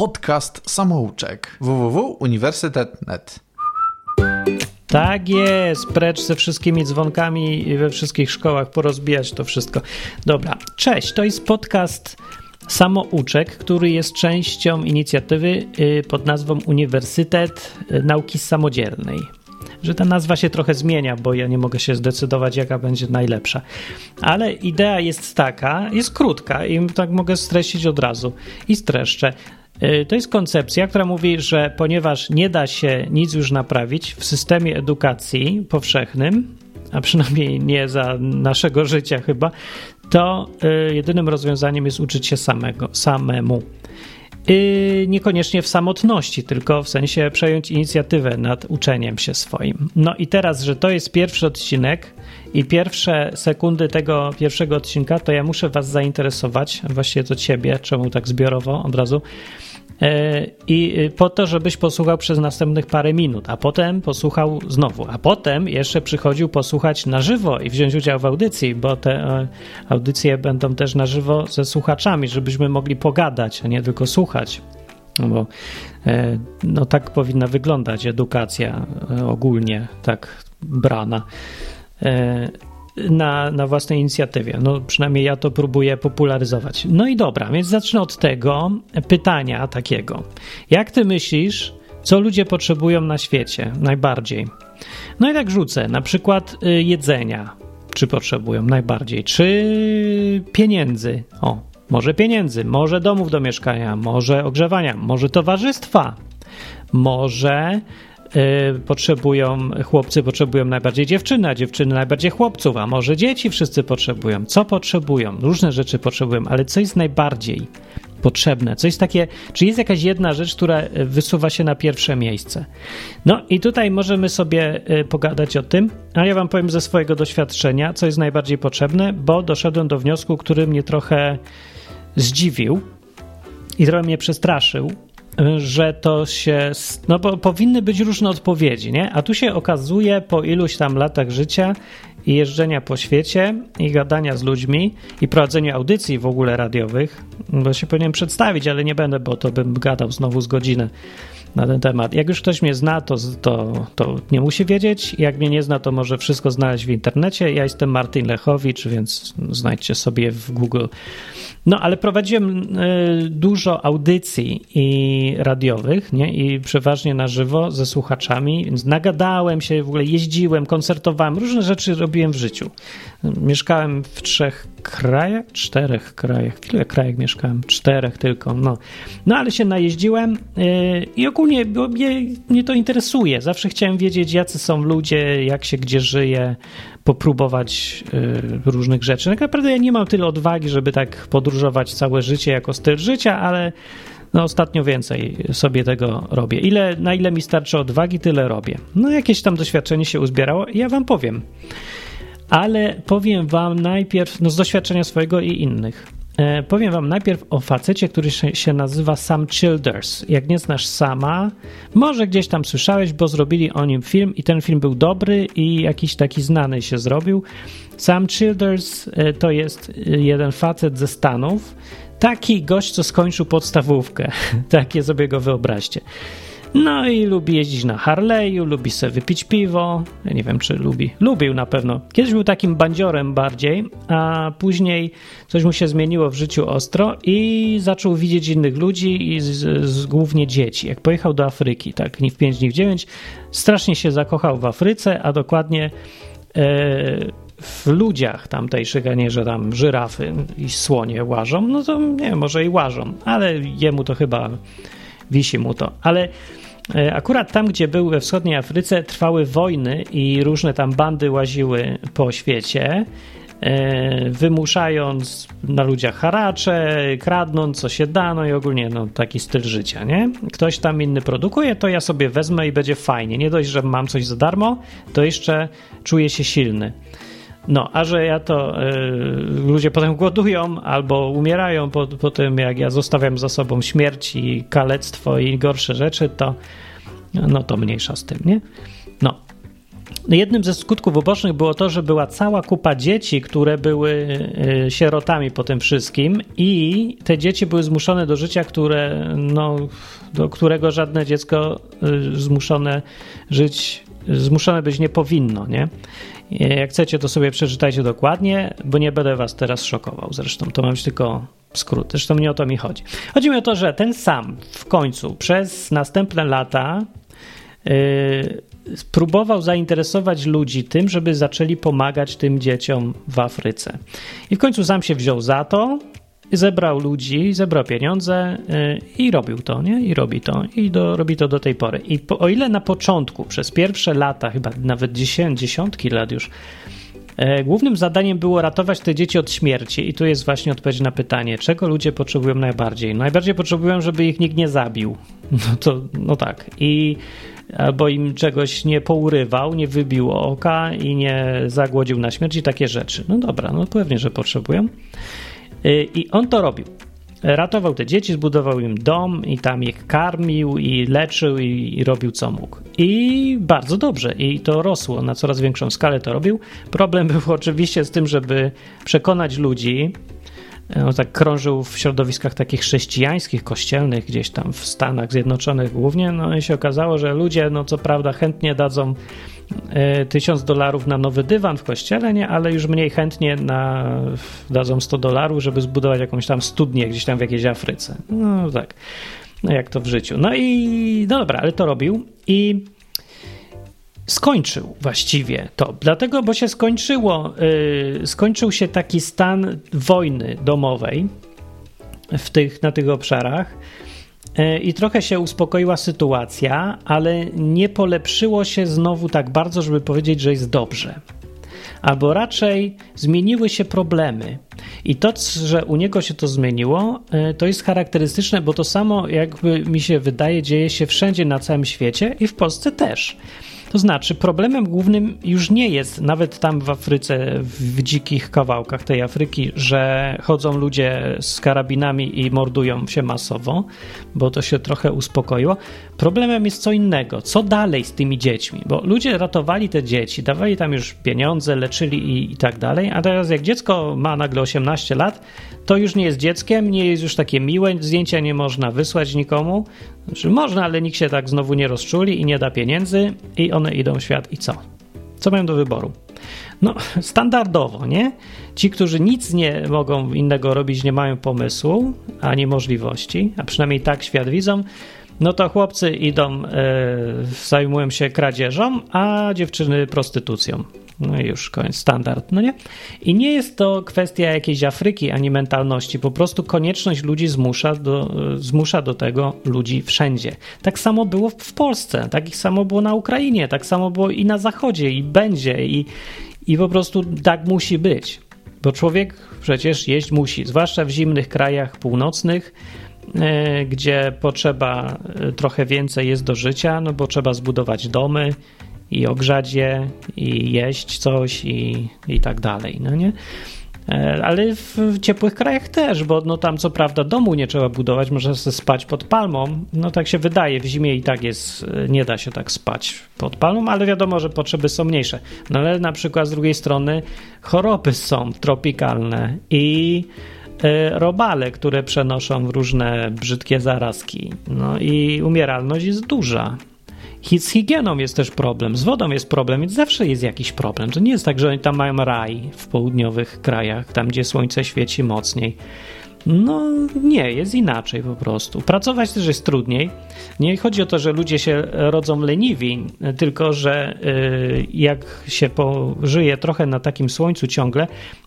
podcast Samouczek www.uniwersytet.net. Tak jest, precz ze wszystkimi dzwonkami we wszystkich szkołach porozbijać to wszystko. Dobra, cześć, to jest podcast Samouczek, który jest częścią inicjatywy y, pod nazwą Uniwersytet Nauki Samodzielnej że ta nazwa się trochę zmienia, bo ja nie mogę się zdecydować, jaka będzie najlepsza. Ale idea jest taka, jest krótka i tak mogę streścić od razu i streszczę. Y, to jest koncepcja, która mówi, że ponieważ nie da się nic już naprawić w systemie edukacji powszechnym, a przynajmniej nie za naszego życia chyba, to y, jedynym rozwiązaniem jest uczyć się samego, samemu. Yy, niekoniecznie w samotności, tylko w sensie przejąć inicjatywę nad uczeniem się swoim. No i teraz, że to jest pierwszy odcinek i pierwsze sekundy tego pierwszego odcinka, to ja muszę Was zainteresować, właściwie to Ciebie, czemu tak zbiorowo od razu E, i y, po to, żebyś posłuchał przez następnych parę minut, a potem posłuchał znowu, a potem jeszcze przychodził posłuchać na żywo i wziąć udział w audycji, bo te e, audycje będą też na żywo ze słuchaczami, żebyśmy mogli pogadać, a nie tylko słuchać. No bo e, no tak powinna wyglądać edukacja ogólnie, tak brana na, na własnej inicjatywie. No przynajmniej ja to próbuję popularyzować. No i dobra, więc zacznę od tego pytania takiego. Jak ty myślisz, co ludzie potrzebują na świecie najbardziej? No i tak rzucę, na przykład y, jedzenia, czy potrzebują najbardziej, czy pieniędzy. O, może pieniędzy, może domów do mieszkania, może ogrzewania, może towarzystwa, może potrzebują, chłopcy potrzebują najbardziej dziewczyny, a dziewczyny najbardziej chłopców, a może dzieci wszyscy potrzebują. Co potrzebują? Różne rzeczy potrzebują, ale co jest najbardziej potrzebne? Co jest takie, czy jest jakaś jedna rzecz, która wysuwa się na pierwsze miejsce? No i tutaj możemy sobie y, pogadać o tym, a ja wam powiem ze swojego doświadczenia, co jest najbardziej potrzebne, bo doszedłem do wniosku, który mnie trochę zdziwił i trochę mnie przestraszył, że to się. No bo powinny być różne odpowiedzi, nie? A tu się okazuje po iluś tam latach życia i jeżdżenia po świecie i gadania z ludźmi i prowadzenia audycji w ogóle radiowych, bo się powinienem przedstawić, ale nie będę, bo to bym gadał znowu z godziny na ten temat. Jak już ktoś mnie zna, to, to, to nie musi wiedzieć. Jak mnie nie zna, to może wszystko znaleźć w internecie. Ja jestem Martin Lechowicz, więc znajdźcie sobie w Google. No, ale prowadziłem y, dużo audycji i radiowych, nie? I przeważnie na żywo ze słuchaczami, więc nagadałem się, w ogóle jeździłem, koncertowałem, różne rzeczy robiłem w życiu. Mieszkałem w trzech krajach, czterech krajach. W ilu krajach mieszkałem? Czterech tylko, no. No, ale się najeździłem yy, i ogólnie bo mnie, mnie to interesuje. Zawsze chciałem wiedzieć, jacy są ludzie, jak się gdzie żyje, popróbować y, różnych rzeczy. Tak naprawdę ja nie mam tyle odwagi, żeby tak podróżować całe życie jako styl życia, ale no ostatnio więcej sobie tego robię. Ile, na ile mi starczy odwagi, tyle robię. No jakieś tam doświadczenie się uzbierało ja wam powiem. Ale powiem wam najpierw no, z doświadczenia swojego i innych. E, powiem wam najpierw o facecie, który się nazywa Sam Childers. Jak nie znasz Sama, może gdzieś tam słyszałeś, bo zrobili o nim film i ten film był dobry i jakiś taki znany się zrobił. Sam Childers e, to jest e, jeden facet ze Stanów, taki gość, co skończył podstawówkę. Takie sobie go wyobraźcie. No i lubi jeździć na Harley'u, lubi sobie wypić piwo. Ja nie wiem, czy lubi. Lubił na pewno. Kiedyś był takim bandziorem bardziej, a później coś mu się zmieniło w życiu ostro i zaczął widzieć innych ludzi i z, z, głównie dzieci. Jak pojechał do Afryki, tak, ni w 5, ni w 9, strasznie się zakochał w Afryce, a dokładnie e, w ludziach tamtejszych, a nie, że tam żyrafy i słonie łażą, no to nie, może i łażą, ale jemu to chyba wisi mu to. Ale akurat tam, gdzie był we wschodniej Afryce, trwały wojny i różne tam bandy łaziły po świecie, e, wymuszając na ludziach haracze, kradnąc co się da, no i ogólnie no, taki styl życia, nie? Ktoś tam inny produkuje, to ja sobie wezmę i będzie fajnie. Nie dość, że mam coś za darmo, to jeszcze czuję się silny. No, a że ja to y, ludzie potem głodują albo umierają po, po tym, jak ja zostawiam za sobą śmierć i kalectwo i gorsze rzeczy, to no to mniejsza z tym, nie? No. jednym ze skutków ubocznych było to, że była cała kupa dzieci, które były e, sierotami po tym wszystkim i te dzieci były zmuszone do życia, które, no, do którego żadne dziecko e, zmuszone żyć, zmuszone być nie powinno, nie? Jak chcecie, to sobie przeczytajcie dokładnie, bo nie będę was teraz szokował zresztą. To mam tylko skrót. Zresztą nie o to mi chodzi. Chodzi mi o to, że ten sam w końcu przez następne lata yy, próbował zainteresować ludzi tym, żeby zaczęli pomagać tym dzieciom w Afryce. I w końcu sam się wziął za to, zebrał ludzi, zebrał pieniądze yy, i robił to, nie? I robi to. I do, robi to do tej pory. I po, o ile na początku, przez pierwsze lata, chyba nawet dziesiątki lat już, yy, głównym zadaniem było ratować te dzieci od śmierci i tu jest właśnie odpowiedź na pytanie, czego ludzie potrzebują najbardziej? Najbardziej potrzebują, żeby ich nikt nie zabił. No to, no tak. I albo im czegoś nie pourywał, nie wybił oka i nie zagłodził na śmierć i takie rzeczy. No dobra, no pewnie, że potrzebują. Y, I on to robił. Ratował te dzieci, zbudował im dom i tam ich karmił i leczył i, i, robił co mógł. I bardzo dobrze. I to rosło na coraz większą skalę to robił. Problem był oczywiście z tym, żeby przekonać ludzi, no, tak krążył w środowiskach takich chrześcijańskich, kościelnych, gdzieś tam w Stanach Zjednoczonych głównie, no i się okazało, że ludzie, no co prawda chętnie dadzą e, tysiąc dolarów na nowy dywan w kościele, nie, ale już mniej chętnie na, dadzą 100 dolarów, żeby zbudować jakąś tam studnię gdzieś tam w jakiejś Afryce. No tak, no jak to w życiu. No i no dobra, ale to robił i skończył właściwie to. Dlatego, bo się skończyło, yy, skończył się taki stan wojny domowej w tych, na tych obszarach i trochę się uspokoiła sytuacja, ale nie polepszyło się znowu tak bardzo, żeby powiedzieć, że jest dobrze. Albo raczej zmieniły się problemy. I to, że u niego się to zmieniło, yy, to jest charakterystyczne, bo to samo, jakby mi się wydaje, dzieje się wszędzie na całym świecie i w Polsce też. To znaczy, problemem głównym już nie jest, nawet tam w Afryce, w dzikich kawałkach tej Afryki, że chodzą ludzie z karabinami i mordują się masowo, bo to się trochę uspokoiło. Problemem jest co innego. Co dalej z tymi dziećmi? Bo ludzie ratowali te dzieci, dawali tam już pieniądze, leczyli i, i tak dalej, a teraz jak dziecko ma nagle 18 lat, to już nie jest dzieckiem, nie jest już takie miłe, zdjęcia nie można wysłać nikomu. Znaczy można, ale nikt się tak znowu nie rozczuli i nie da pieniędzy i one idą w świat i co? Co mają do wyboru? No, standardowo, nie? Ci, którzy nic nie mogą innego robić, nie mają pomysłu ani możliwości, a przynajmniej tak świat widzą, no to chłopcy idą, e, zajmują się kradzieżą, a dziewczyny prostytucją. No już koniec, standard, no nie? I nie jest to kwestia jakiejś Afryki ani mentalności, po prostu konieczność ludzi zmusza do, zmusza do tego ludzi wszędzie. Tak samo było w Polsce, tak samo było na Ukrainie, tak samo było i na Zachodzie, i będzie, i, i po prostu tak musi być. Bo człowiek przecież jeść musi, zwłaszcza w zimnych krajach północnych, e, gdzie potrzeba e, trochę więcej jest do życia, no bo trzeba zbudować domy, i ogrzać je, i jeść coś i, i tak dalej, no nie? E, ale w ciepłych krajach też, bo no tam co prawda domu nie trzeba budować, można spać pod palmą. No tak się wydaje, w zimie i tak jest, nie da się tak spać pod palmą, ale wiadomo, że potrzeby są mniejsze. No ale na przykład z drugiej strony choroby są tropikalne i e, robale, które przenoszą różne brzydkie zarazki. No i umieralność jest duża. Z higieną jest też problem, z wodą jest problem, więc zawsze jest jakiś problem. To nie jest tak, że oni tam mają raj w południowych krajach, tam gdzie słońce świeci mocniej. No nie, jest inaczej po prostu. Pracować też jest trudniej. Nie chodzi o to, że ludzie się rodzą leniwi, tylko że y, jak się pożyje trochę na takim słońcu ciągle,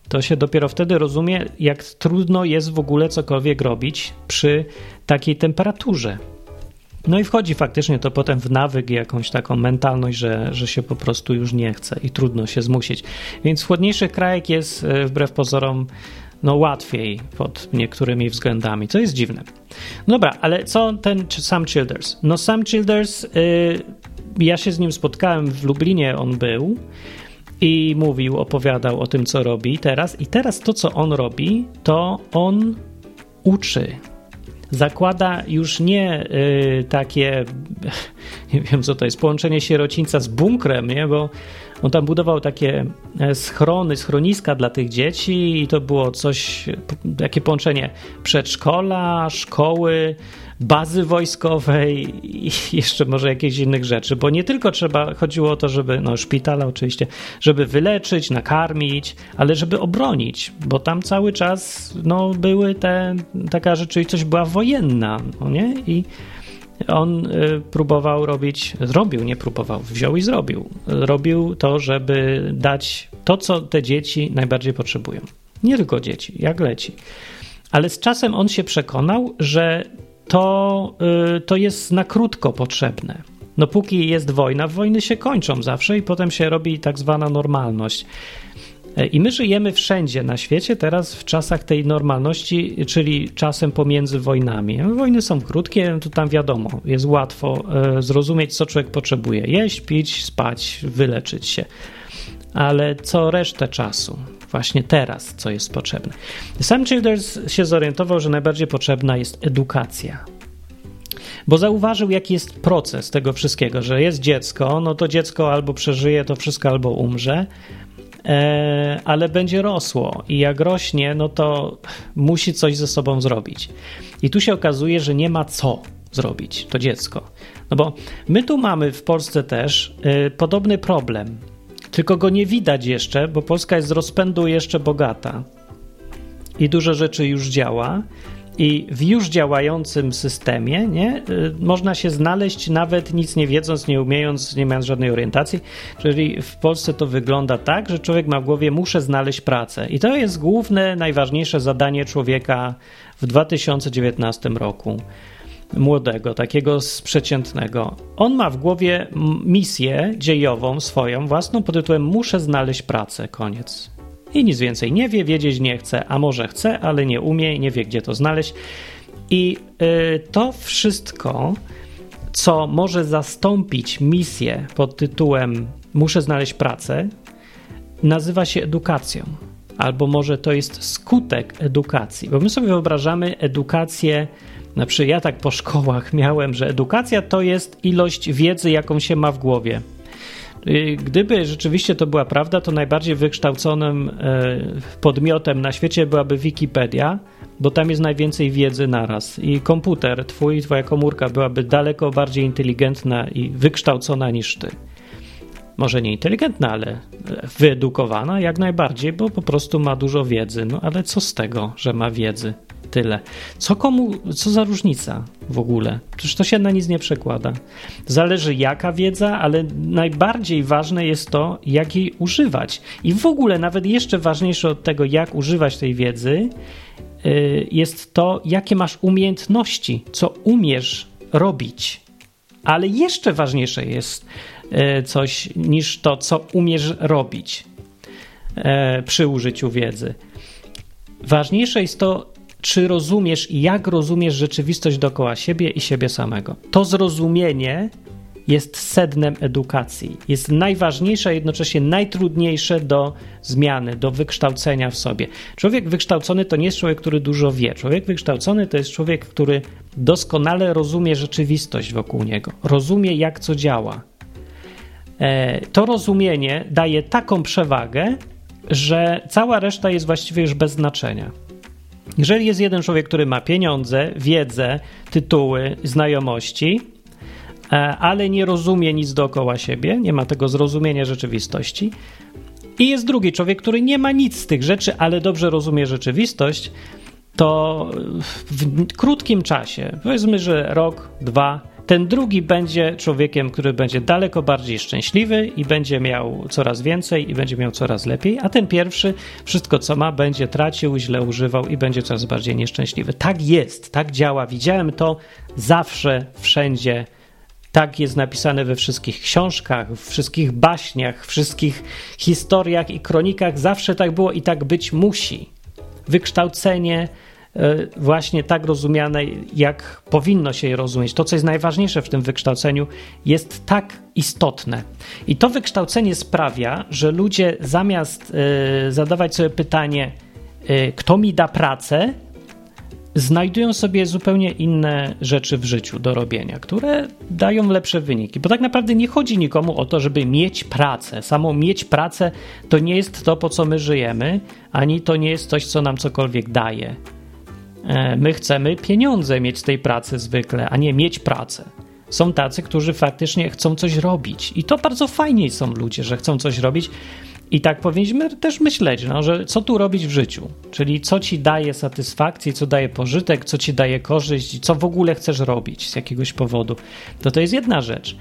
to się dopiero wtedy rozumie, jak trudno jest w ogóle cokolwiek robić przy takiej temperaturze. No i wchodzi faktycznie to potem w nawyk jakąś taką mentalność, że, że się po prostu już nie chce i trudno się zmusić. Więc w chłodniejszych krajach jest e, wbrew pozorom no łatwiej pod niektórymi względami, co jest dziwne. No dobra, ale co ten Sam Childers? No Sam Childers, yy, ja się z nim spotkałem w Lublinie, on był i mówił, opowiadał o tym, co robi teraz i teraz to, co on robi, to on uczy zakłada już nie y, takie, nie wiem co to jest, połączenie sierocińca z bunkrem, nie? bo on tam budował takie e, schrony, schroniska dla tych dzieci i to było coś, takie połączenie przedszkola, szkoły, bazy wojskowej i jeszcze może jakichś innych rzeczy, bo nie tylko trzeba, chodziło o to, żeby, no szpitala oczywiście, żeby wyleczyć, nakarmić, ale żeby obronić, bo tam cały czas, no były te, taka rzeczywistość była wojenna, no nie? I on y, próbował robić, zrobił, nie próbował, wziął i zrobił. Robił to, żeby dać to, co te dzieci najbardziej potrzebują. Nie tylko dzieci, jak leci. Ale z czasem on się przekonał, że to, y, to jest na krótko potrzebne. No póki jest wojna, wojny się kończą zawsze i potem się robi tak zwana normalność. I my żyjemy wszędzie na świecie teraz w czasach tej normalności, czyli czasem pomiędzy wojnami. Wojny są krótkie, to tam wiadomo, jest łatwo e, zrozumieć, co człowiek potrzebuje: jeść, pić, spać, wyleczyć się. Ale co resztę czasu? Właśnie teraz, co jest potrzebne. Sam Childers się zorientował, że najbardziej potrzebna jest edukacja bo zauważył, jaki jest proces tego wszystkiego, że jest dziecko, no to dziecko albo przeżyje to wszystko, albo umrze, E, ale będzie rosło i jak rośnie, no to musi coś ze sobą zrobić. I tu się okazuje, że nie ma co zrobić to dziecko. No bo my tu mamy w Polsce też y, podobny problem, tylko go nie widać jeszcze, bo Polska jest z rozpędu jeszcze bogata i dużo rzeczy już działa. I w już działającym systemie nie, y, można się znaleźć nawet nic nie wiedząc, nie umiejąc, nie mając żadnej orientacji. Czyli w Polsce to wygląda tak, że człowiek ma w głowie, muszę znaleźć pracę. I to jest główne, najważniejsze zadanie człowieka w 2019 roku. Młodego, takiego przeciętnego. On ma w głowie misję dziejową swoją, własną pod tytułem Muszę znaleźć pracę. Koniec i nic więcej nie wie, wiedzieć nie chce, a może chce, ale nie umie nie wie, gdzie to znaleźć. I y, to wszystko, co może zastąpić misję pod tytułem Muszę znaleźć pracę, nazywa się edukacją. Albo może to jest skutek edukacji, bo my sobie wyobrażamy edukację. Na przykład ja tak po szkołach miałem, że edukacja to jest ilość wiedzy, jaką się ma w głowie. Y, gdyby rzeczywiście to była prawda, to najbardziej wykształconym e, podmiotem na świecie byłaby Wikipedia, bo tam jest najwięcej wiedzy naraz. I komputer, twój, twoja komórka byłaby daleko bardziej inteligentna i wykształcona niż ty. Może nie inteligentna, ale wyedukowana jak najbardziej, bo po prostu ma dużo wiedzy. No ale co z tego, że ma wiedzy? Tyle. Co komu, co za różnica w ogóle? Przecież to się na nic nie przekłada. Zależy jaka wiedza, ale najbardziej ważne jest to, jak jej używać. I w ogóle nawet jeszcze ważniejsze od tego, jak używać tej wiedzy, y, jest to, jakie masz umiejętności, co umiesz robić. Ale jeszcze ważniejsze jest y, coś niż to, co umiesz robić y, przy użyciu wiedzy. Ważniejsze jest to, czy rozumiesz i jak rozumiesz rzeczywistość dookoła siebie i siebie samego. To zrozumienie jest sednem edukacji. Jest najważniejsze, a jednocześnie najtrudniejsze do zmiany, do wykształcenia w sobie. Człowiek wykształcony to nie jest człowiek, który dużo wie. Człowiek wykształcony to jest człowiek, który doskonale rozumie rzeczywistość wokół niego, rozumie, jak co działa. E, to rozumienie daje taką przewagę, że cała reszta jest właściwie już bez znaczenia. Jeżeli jest jeden człowiek, który ma pieniądze, wiedzę, tytuły, znajomości, e, ale nie rozumie nic dookoła siebie, nie ma tego zrozumienia rzeczywistości, i jest drugi człowiek, który nie ma nic z tych rzeczy, ale dobrze rozumie rzeczywistość, to w krótkim czasie, powiedzmy, że rok, dwa, ten drugi będzie człowiekiem, który będzie daleko bardziej szczęśliwy i będzie miał coraz więcej i będzie miał coraz lepiej, a ten pierwszy wszystko co ma będzie tracił, źle używał i będzie coraz bardziej nieszczęśliwy. Tak jest, tak działa. Widziałem to zawsze, wszędzie. Tak jest napisane we wszystkich książkach, w wszystkich baśniach, wszystkich historiach i kronikach. Zawsze tak było i tak być musi. Wykształcenie, właśnie tak rozumiane, jak powinno się je rozumieć. To, co jest najważniejsze w tym wykształceniu, jest tak istotne. I to wykształcenie sprawia, że ludzie zamiast e, zadawać sobie pytanie, e, kto mi da pracę, znajdują sobie zupełnie inne rzeczy w życiu do robienia, które dają lepsze wyniki. Bo tak naprawdę nie chodzi nikomu o to, żeby mieć pracę. Samo mieć pracę to nie jest to, po co my żyjemy, ani to nie jest coś, co nam cokolwiek daje. E, my chcemy pieniądze mieć z tej pracy zwykle, a nie mieć pracę. Są tacy, którzy faktycznie chcą coś robić. I to bardzo fajnie są ludzie, że chcą coś robić. I tak powinniśmy też myśleć, no, że co tu robić w życiu, czyli co ci daje satysfakcję, co daje pożytek, co ci daje korzyść, co w ogóle chcesz robić z jakiegoś powodu. To to jest jedna rzecz.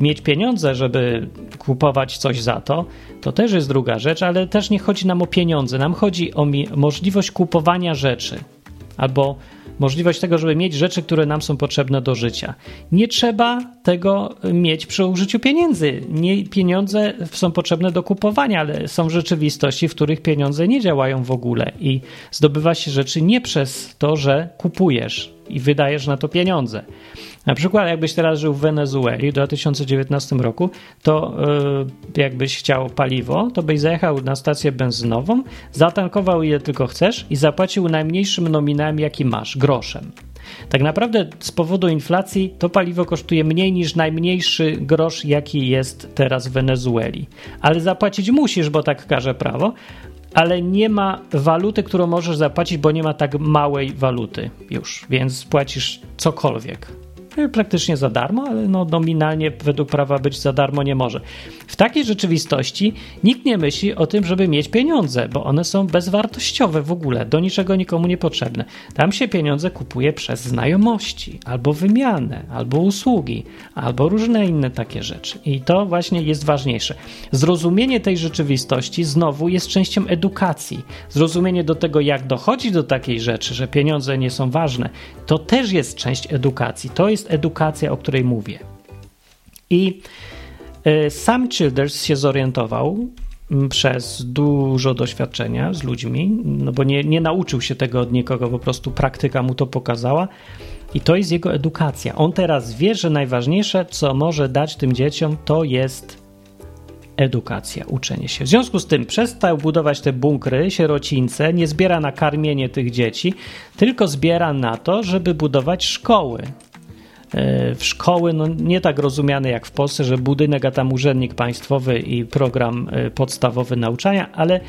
Mieć pieniądze, żeby kupować coś za to, to też jest druga rzecz, ale też nie chodzi nam o pieniądze, nam chodzi o możliwość kupowania rzeczy albo możliwość tego, żeby mieć rzeczy, które nam są potrzebne do życia. Nie trzeba tego mieć przy użyciu pieniędzy. Nie, pieniądze są potrzebne do kupowania, ale są rzeczywistości, w których pieniądze nie działają w ogóle i zdobywa się rzeczy nie przez to, że kupujesz i wydajesz na to pieniądze. Na przykład, jakbyś teraz żył w Wenezueli w 2019 roku, to yy, jakbyś chciał paliwo, to byś zajechał na stację benzynową, zatankował ile tylko chcesz i zapłacił najmniejszym nominałem, jaki masz groszem. Tak naprawdę z powodu inflacji to paliwo kosztuje mniej niż najmniejszy grosz, jaki jest teraz w Wenezueli. Ale zapłacić musisz, bo tak każe prawo, ale nie ma waluty, którą możesz zapłacić, bo nie ma tak małej waluty już, więc płacisz cokolwiek praktycznie za darmo, ale no nominalnie według prawa być za darmo nie może. W takiej rzeczywistości nikt nie myśli o tym, żeby mieć pieniądze, bo one są bezwartościowe w ogóle, do niczego nikomu niepotrzebne. Tam się pieniądze kupuje przez znajomości, albo wymianę, albo usługi, albo różne inne takie rzeczy. I to właśnie jest ważniejsze. Zrozumienie tej rzeczywistości znowu jest częścią edukacji. Zrozumienie do tego, jak dochodzi do takiej rzeczy, że pieniądze nie są ważne, to też jest część edukacji. To jest jest edukacja, o której mówię. I e, sam Childers się zorientował przez dużo doświadczenia z ludźmi, no bo nie, nie nauczył się tego od nikogo, po prostu praktyka mu to pokazała. I to jest jego edukacja. On teraz wie, że najważniejsze, co może dać tym dzieciom, to jest edukacja, uczenie się. W związku z tym przestał budować te bunkry, sierocińce, nie zbiera na karmienie tych dzieci, tylko zbiera na to, żeby budować szkoły. E, w szkoły, no nie tak rozumiane jak w Polsce, że budynek, a tam urzędnik państwowy i program e, podstawowy nauczania, ale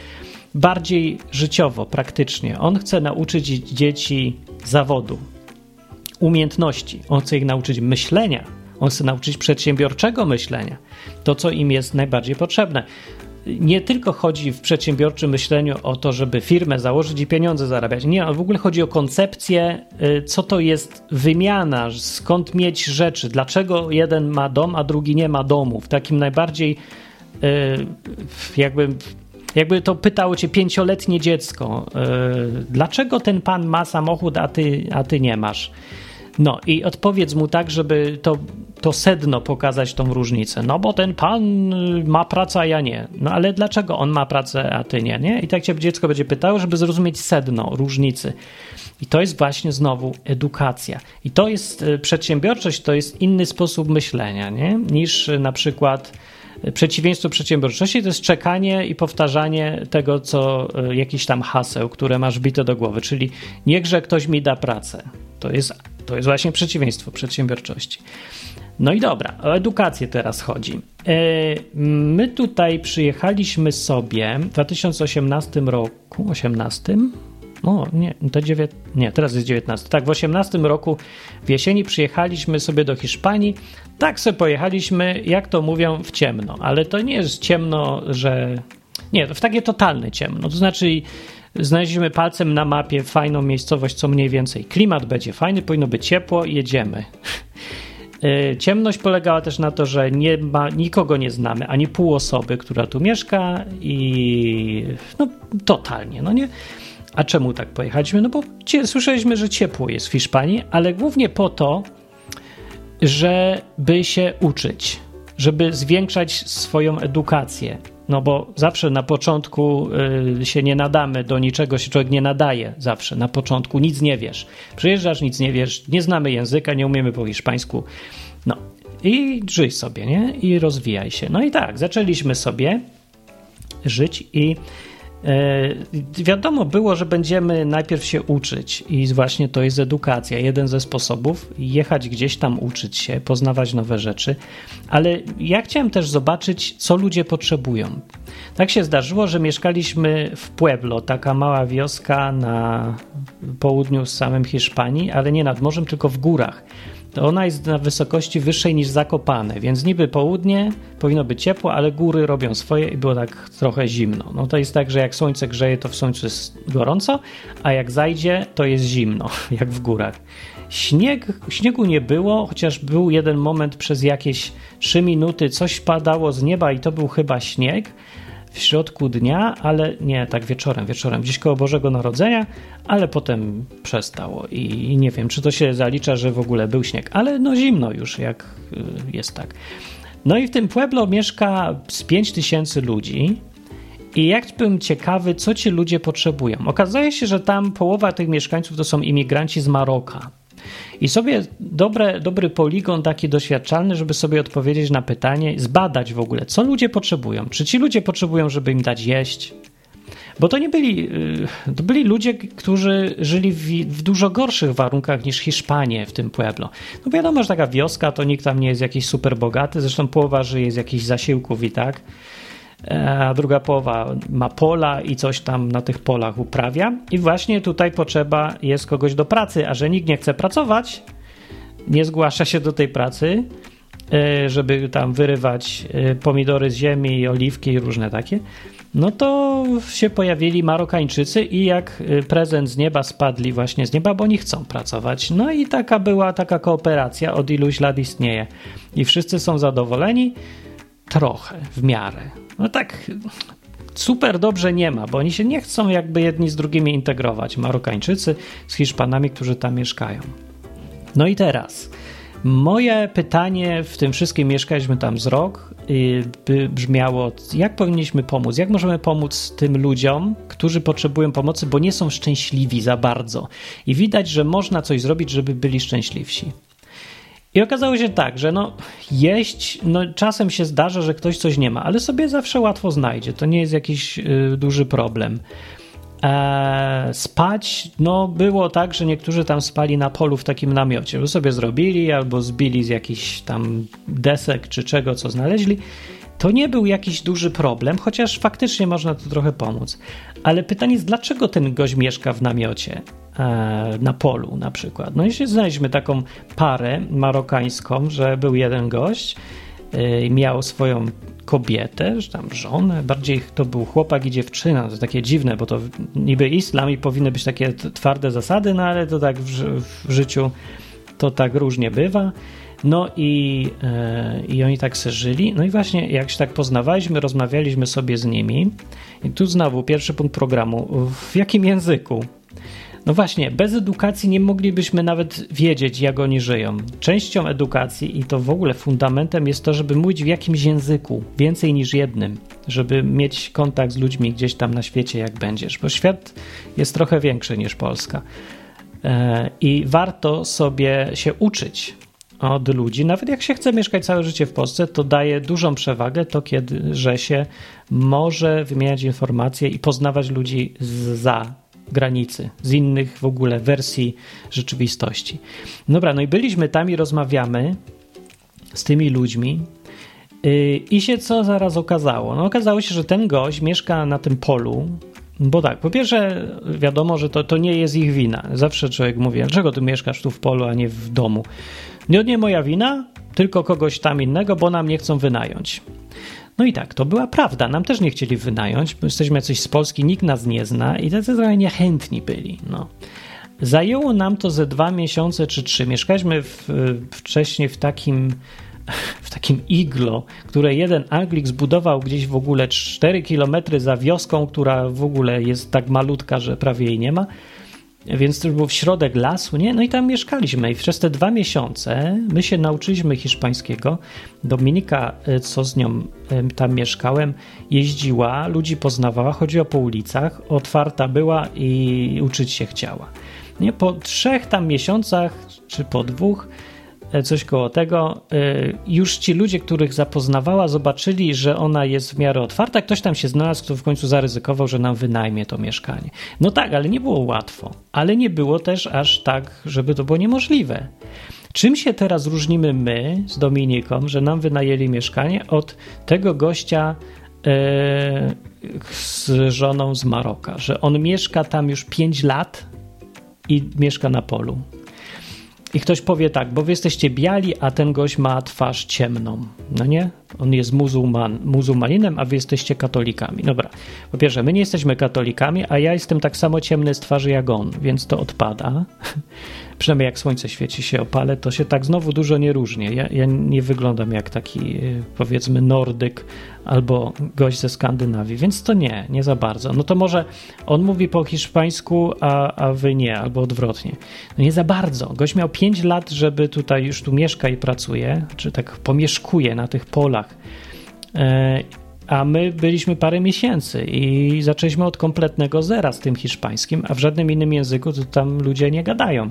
bardziej życiowo, praktycznie. On chce nauczyć dzieci zawodu, umiejętności, on chce ich nauczyć myślenia, on chce nauczyć przedsiębiorczego myślenia, to co im jest najbardziej potrzebne nie tylko chodzi w przedsiębiorczym myśleniu o to, żeby firmę założyć i pieniądze zarabiać. Nie, w ogóle chodzi o koncepcję, y, co to jest wymiana, skąd mieć rzeczy, dlaczego jeden ma dom, a drugi nie ma domu. W takim najbardziej y, jakby jakby to pytało cię pięcioletnie dziecko, y, dlaczego ten pan ma samochód, a ty, a ty nie masz? No i odpowiedz mu tak, żeby to, to sedno pokazać tą różnicę. No bo ten pan ma pracę, a ja nie. No ale dlaczego on ma pracę, a ty nie? nie? I tak cię dziecko będzie pytało, żeby zrozumieć sedno różnicy. I to jest właśnie znowu edukacja. I to jest e, przedsiębiorczość, to jest inny sposób myślenia nie? niż na przykład przeciwieństwo przedsiębiorczości to jest czekanie i powtarzanie tego, co jakiś tam haseł, które masz bite do głowy, czyli niechże ktoś mi da pracę. To jest to jest właśnie przeciwieństwo przedsiębiorczości. No i dobra, o edukację teraz chodzi. E, my tutaj przyjechaliśmy sobie w 2018 roku, 18? No nie, to dziewię... nie, teraz jest 19. Tak, w 18 roku w jesieni przyjechaliśmy sobie do Hiszpanii. Tak sobie pojechaliśmy, jak to mówią, w ciemno, ale to nie jest ciemno, że. Nie, w takie totalne ciemno. To znaczy Znaleźliśmy palcem na mapie fajną miejscowość, co mniej więcej klimat będzie fajny, powinno być ciepło, jedziemy. E, ciemność polegała też na to, że nie ma, nikogo nie znamy, ani pół osoby, która tu mieszka i no totalnie, no nie? A czemu tak pojechaliśmy? No bo słyszeliśmy, że ciepło jest w Hiszpanii, ale głównie po to, żeby się uczyć, żeby zwiększać swoją edukację, no bo zawsze na początku y, się nie nadamy, do niczego się człowiek nie nadaje zawsze. Na początku nic nie wiesz. Przyjeżdżasz, nic nie wiesz, nie znamy języka, nie umiemy po hiszpańsku. No i żyj sobie, nie? I rozwijaj się. No i tak, zaczęliśmy sobie żyć i wiadomo było, że będziemy najpierw się uczyć i właśnie to jest edukacja. Jeden ze sposobów jechać gdzieś tam, uczyć się, poznawać nowe rzeczy, ale ja chciałem też zobaczyć, co ludzie potrzebują. Tak się zdarzyło, że mieszkaliśmy w Pueblo, taka mała wioska na południu z samym Hiszpanii, ale nie nad morzem, tylko w górach to ona jest na wysokości wyższej niż Zakopane, więc niby południe powinno być ciepło, ale góry robią swoje i było tak trochę zimno. No to jest tak, że jak słońce grzeje, to w słońcu jest gorąco, a jak zajdzie, to jest zimno, jak w górach. Śnieg, śniegu nie było, chociaż był jeden moment przez jakieś 3 minuty, coś padało z nieba i to był chyba śnieg, w środku dnia, ale nie, tak wieczorem, wieczorem, gdzieś koło Bożego Narodzenia, ale potem przestało i, nie wiem, czy to się zalicza, że w ogóle był śnieg, ale no zimno już, jak y, jest tak. No i w tym Pueblo mieszka z 5 tysięcy ludzi, i jak bym ciekawy, co ci ludzie potrzebują. Okazuje się, że tam połowa tych mieszkańców to są imigranci z Maroka. I sobie dobre, dobry poligon taki doświadczalny, żeby sobie odpowiedzieć na pytanie, zbadać w ogóle, co ludzie potrzebują. Czy ci ludzie potrzebują, żeby im dać jeść? Bo to nie byli, y, to byli ludzie, którzy żyli w, w, dużo gorszych warunkach niż Hiszpanie w tym Pueblo. No wiadomo, że taka wioska to nikt tam nie jest jakiś super bogaty, zresztą połowa żyje z jakichś zasiłków i tak. E, a druga połowa ma pola i coś tam na tych polach uprawia. I właśnie tutaj potrzeba jest kogoś do pracy, a że nikt nie chce pracować, nie zgłasza się do tej pracy, e, żeby tam wyrywać e, pomidory z ziemi, oliwki i różne takie, no to się pojawili Marokańczycy i jak prezent z nieba spadli właśnie z nieba, bo oni chcą pracować. No i taka była taka kooperacja, od iluś lat istnieje. I wszyscy są zadowoleni trochę, w miarę. No tak super dobrze nie ma, bo oni się nie chcą jakby jedni z drugimi integrować. Marokańczycy z Hiszpanami, którzy tam mieszkają. No i teraz. Moje pytanie w tym wszystkim, mieszkaliśmy tam z rok, by brzmiało, jak powinniśmy pomóc, jak możemy pomóc tym ludziom, którzy potrzebują pomocy, bo nie są szczęśliwi za bardzo. I widać, że można coś zrobić, żeby byli szczęśliwsi. I okazało się tak, że no jeść, no czasem się zdarza, że ktoś coś nie ma, ale sobie zawsze łatwo znajdzie. To nie jest jakiś y, duży problem. E, spać, no było tak, że niektórzy tam spali na polu w takim namiocie, że sobie zrobili albo zbili z jakichś tam desek czy czego, co znaleźli. To nie był jakiś duży problem, chociaż faktycznie można tu trochę pomóc. Ale pytanie jest, dlaczego ten gość mieszka w namiocie? E, na polu na przykład. No i się znaleźliśmy taką parę marokańską, że był jeden gość, e, miał swoją kobietę, czy tam żonę, bardziej to był chłopak i dziewczyna, to takie dziwne, bo to niby islam i powinny być takie twarde zasady, no ale to tak w, w życiu to tak różnie bywa. No i, e, i oni tak se żyli. No i właśnie jak się tak poznawaliśmy, rozmawialiśmy sobie z nimi. I tu znowu pierwszy punkt programu. W jakim języku? No właśnie, bez edukacji nie moglibyśmy nawet wiedzieć, jak oni żyją. Częścią edukacji i to w ogóle fundamentem jest to, żeby mówić w jakimś języku, więcej niż jednym, żeby mieć kontakt z ludźmi gdzieś tam na świecie, jak będziesz, bo świat jest trochę większy niż Polska. E, I warto sobie się uczyć od ludzi. Nawet jak się chce mieszkać całe życie w Polsce, to daje dużą przewagę to, kiedy, że się może wymieniać informacje i poznawać ludzi za granicy, z innych w ogóle wersji rzeczywistości. Dobra, no i byliśmy tam i rozmawiamy z tymi ludźmi. Yy, I się co zaraz okazało? No okazało się, że ten gość mieszka na tym polu, bo tak, po pierwsze wiadomo, że to, to nie jest ich wina. Zawsze człowiek mówi, dlaczego ty mieszkasz tu w polu, a nie w domu? Nie, nie moja wina, tylko kogoś tam innego, bo nam nie chcą wynająć. No i tak, to była prawda. Nam też nie chcieli wynająć, jesteśmy coś z Polski, nikt nas nie zna i tacy trochę niechętni byli. No. Zajęło nam to ze dwa miesiące czy trzy. Mieszkaliśmy w, wcześniej w takim, w takim iglo, które jeden Anglik zbudował gdzieś w ogóle 4 kilometry za wioską, która w ogóle jest tak malutka, że prawie jej nie ma. Więc to był w środek lasu, nie? No i tam mieszkaliśmy i przez te dwa miesiące my się nauczyliśmy hiszpańskiego. Dominika, e, co z nią e, tam mieszkałem, jeździła, ludzi poznawała, chodziła po ulicach, otwarta była i uczyć się chciała. Nie? Po trzech tam miesiącach, czy po dwóch, coś koło tego. E, już ci ludzie, których zapoznawała, zobaczyli, że ona jest w miarę otwarta. Ktoś tam się znalazł, kto w końcu zaryzykował, że nam wynajmie to mieszkanie. No tak, ale nie było łatwo. Ale nie było też aż tak, żeby to było niemożliwe. Czym się teraz różnimy my z Dominiką, że nam wynajęli mieszkanie od tego gościa e, z żoną z Maroka, że on mieszka tam już 5 lat i mieszka na polu. I ktoś powie tak, bo wy jesteście biali, a ten gość ma twarz ciemną. No nie? On jest muzułman, muzułmaninem, a wy jesteście katolikami. Dobra. Po pierwsze, my nie jesteśmy katolikami, a ja jestem tak samo ciemny z twarzy jak on, więc to odpada. przynajmniej jak słońce świeci się opale, to się tak znowu dużo nie różni. Ja, ja nie wyglądam jak taki y, powiedzmy nordyk albo gość ze Skandynawii, więc to nie, nie za bardzo. No to może on mówi po hiszpańsku, a, a wy nie, albo odwrotnie. No nie za bardzo. Gość miał 5 lat, żeby tutaj już tu mieszka i pracuje, czy tak pomieszkuje na tych polach. E, a my byliśmy parę miesięcy i zaczęliśmy od kompletnego zera z tym hiszpańskim, a w żadnym innym języku to tam ludzie nie gadają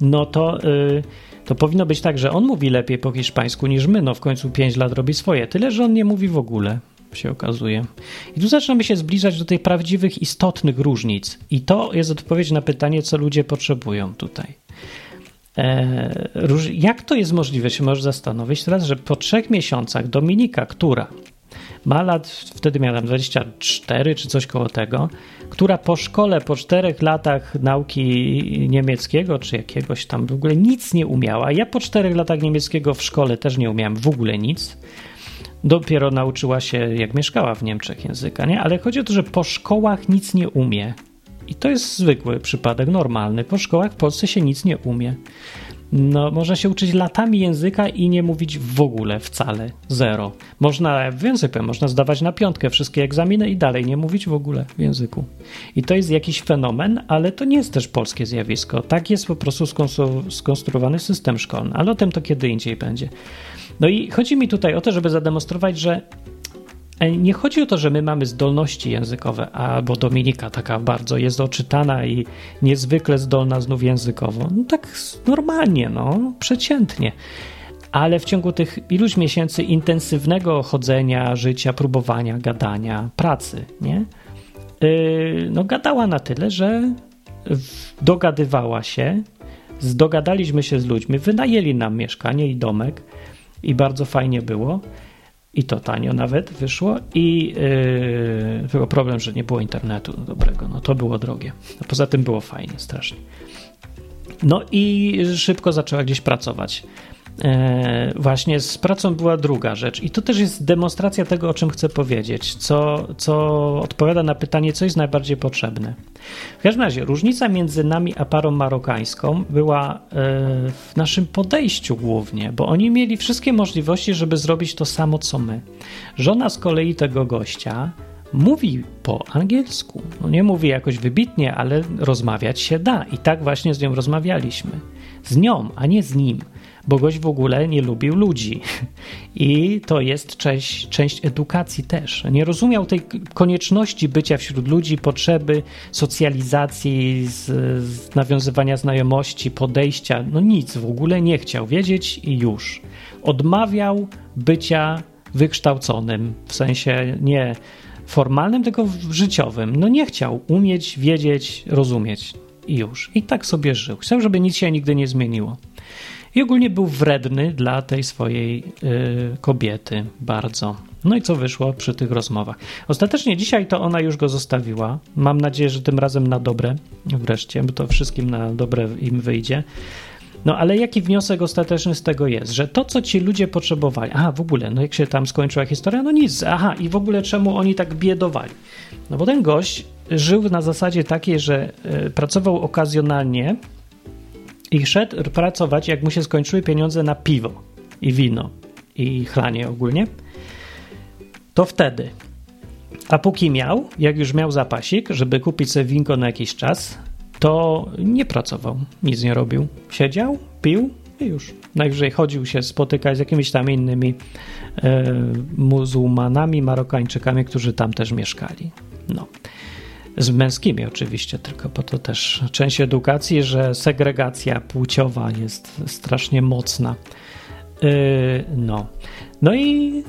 no to, yy, to powinno być tak, że on mówi lepiej po hiszpańsku niż my. No w końcu 5 lat robi swoje. Tyle, że on nie mówi w ogóle się okazuje. I tu zaczynamy się zbliżać do tych prawdziwych, istotnych różnic. I to jest odpowiedź na pytanie, co ludzie potrzebują tutaj. E, jak to jest możliwe, się możesz zastanowić teraz, że po trzech miesiącach Dominika, która ma lat, wtedy miała 24 czy coś koło tego, która po szkole, po czterech latach nauki niemieckiego, czy jakiegoś tam w ogóle nic nie umiała. Ja po czterech latach niemieckiego w szkole też nie umiałem w ogóle nic. Dopiero nauczyła się, jak mieszkała w Niemczech języka, nie? Ale chodzi o to, że po szkołach nic nie umie. I to jest zwykły przypadek, normalny. Po szkołach w Polsce się nic nie umie. No, można się uczyć latami języka i nie mówić w ogóle, wcale, zero. Można, więcej powiem, można zdawać na piątkę wszystkie egzaminy i dalej nie mówić w ogóle w języku. I to jest jakiś fenomen, ale to nie jest też polskie zjawisko. Tak jest po prostu skonstruowany system szkolny, ale o tym to kiedy indziej będzie. No i chodzi mi tutaj o to, żeby zademonstrować, że nie chodzi o to, że my mamy zdolności językowe, albo Dominika taka bardzo jest oczytana i niezwykle zdolna znów językowo. No tak normalnie, no, przeciętnie. Ale w ciągu tych iluś miesięcy intensywnego chodzenia, życia, próbowania, gadania, pracy, nie? Yy, no gadała na tyle, że dogadywała się, zdogadaliśmy się z ludźmi, wynajęli nam mieszkanie i domek i bardzo fajnie było. I to tanio nawet wyszło. I yy, tylko problem, że nie było internetu dobrego. No to było drogie. A poza tym było fajnie, strasznie. No i szybko zaczęła gdzieś pracować. E, właśnie z pracą była druga rzecz. I to też jest demonstracja tego, o czym chcę powiedzieć, co, co odpowiada na pytanie, co jest najbardziej potrzebne. W każdym razie, różnica między nami a parą marokańską była e, w naszym podejściu głównie, bo oni mieli wszystkie możliwości, żeby zrobić to samo, co my. Żona z kolei tego gościa mówi po angielsku. No nie mówi jakoś wybitnie, ale rozmawiać się da. I tak właśnie z nią rozmawialiśmy. Z nią, a nie z nim bo gość w ogóle nie lubił ludzi. I to jest część, część edukacji też. Nie rozumiał tej konieczności bycia wśród ludzi, potrzeby socjalizacji, z, z nawiązywania znajomości, podejścia. No nic, w ogóle nie chciał wiedzieć i już. Odmawiał bycia wykształconym, w sensie nie formalnym, tylko życiowym. No nie chciał umieć, wiedzieć, rozumieć i już. I tak sobie żył. Chciał, żeby nic się nigdy nie zmieniło. I ogólnie był wredny dla tej swojej y, kobiety bardzo. No i co wyszło przy tych rozmowach? Ostatecznie dzisiaj to ona już go zostawiła. Mam nadzieję, że tym razem na dobre wreszcie, bo to wszystkim na dobre im wyjdzie. No ale jaki wniosek ostateczny z tego jest? Że to, co ci ludzie potrzebowali, aha, w ogóle, no jak się tam skończyła historia, no nic, aha, i w ogóle czemu oni tak biedowali? No bo ten gość żył na zasadzie takiej, że y, pracował okazjonalnie i szedł pracować, jak mu się skończyły pieniądze na piwo i wino i chlanie ogólnie. To wtedy. A póki miał, jak już miał zapasik, żeby kupić sobie winko na jakiś czas, to nie pracował, nic nie robił. Siedział, pił i już. Najwyżej chodził się spotykać z jakimiś tam innymi e, muzułmanami, Marokańczykami, którzy tam też mieszkali. No. Z męskimi oczywiście, tylko po to też część edukacji, że segregacja płciowa jest strasznie mocna. Yy, no. No i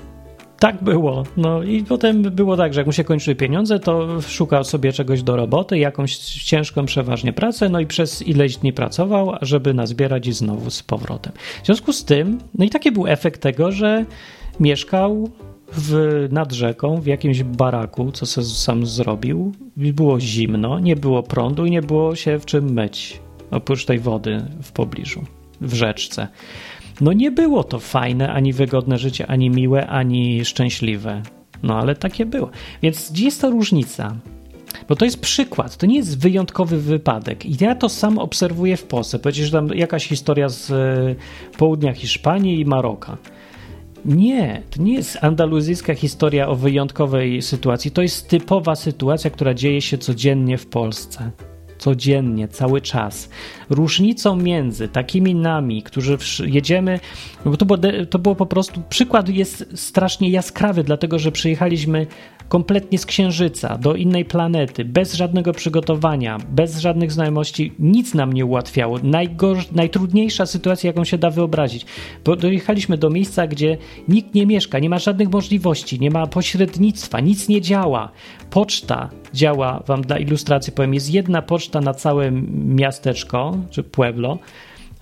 tak było. No i potem było tak, że jak mu się kończyły pieniądze, to szukał sobie czegoś do roboty, jakąś ciężką przeważnie pracę, no i przez ileś dni pracował, żeby nazbierać i znowu z powrotem. W związku z tym, no i taki był efekt tego, że mieszkał w, nad rzeką w jakimś baraku, co sobie sam zrobił. Było zimno, nie było prądu i nie było się w czym myć, oprócz tej wody w pobliżu, w rzeczce. No nie było to fajne, ani wygodne życie, ani miłe, ani szczęśliwe. No ale takie było. Więc gdzie jest ta różnica? Bo to jest przykład, to nie jest wyjątkowy wypadek. I ja to sam obserwuję w Polsce. Powiedzieć, że tam jakaś historia z e, południa Hiszpanii i Maroka. Nie, to nie jest andaluzyjska historia o wyjątkowej sytuacji. To jest typowa sytuacja, która dzieje się codziennie w Polsce codziennie, cały czas. Różnicą między takimi nami, którzy jedziemy, bo to było, to było po prostu, przykład jest strasznie jaskrawy, dlatego że przyjechaliśmy kompletnie z Księżyca do innej planety, bez żadnego przygotowania, bez żadnych znajomości, nic nam nie ułatwiało. Najgorsz, najtrudniejsza sytuacja, jaką się da wyobrazić, bo dojechaliśmy do miejsca, gdzie nikt nie mieszka, nie ma żadnych możliwości, nie ma pośrednictwa, nic nie działa. Poczta działa, wam dla ilustracji powiem, jest jedna poczta na całe miasteczko, czy pueblo,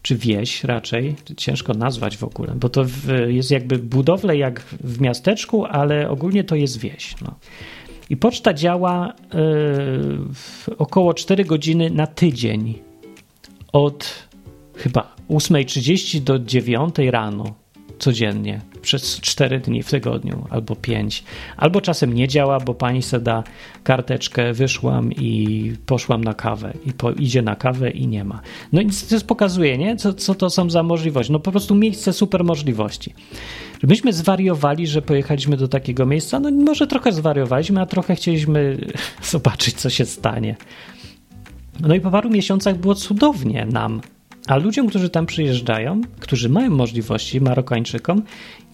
czy wieś raczej, ciężko nazwać w ogóle, bo to jest jakby budowle jak w miasteczku, ale ogólnie to jest wieś. No. I poczta działa yy, około 4 godziny na tydzień. Od chyba 8.30 do 9 rano codziennie przez 4 dni w tygodniu albo 5. Albo czasem nie działa, bo pani se da karteczkę, wyszłam i poszłam na kawę i po, idzie na kawę i nie ma. No i to pokazuje, nie? Co, co to są za możliwości? No po prostu miejsce super możliwości. Myśmy zwariowali, że pojechaliśmy do takiego miejsca, no może trochę zwariowaliśmy, a trochę chcieliśmy zobaczyć, co się stanie. No i po paru miesiącach było cudownie nam. A ludziom, którzy tam przyjeżdżają, którzy mają możliwości, Marokańczykom,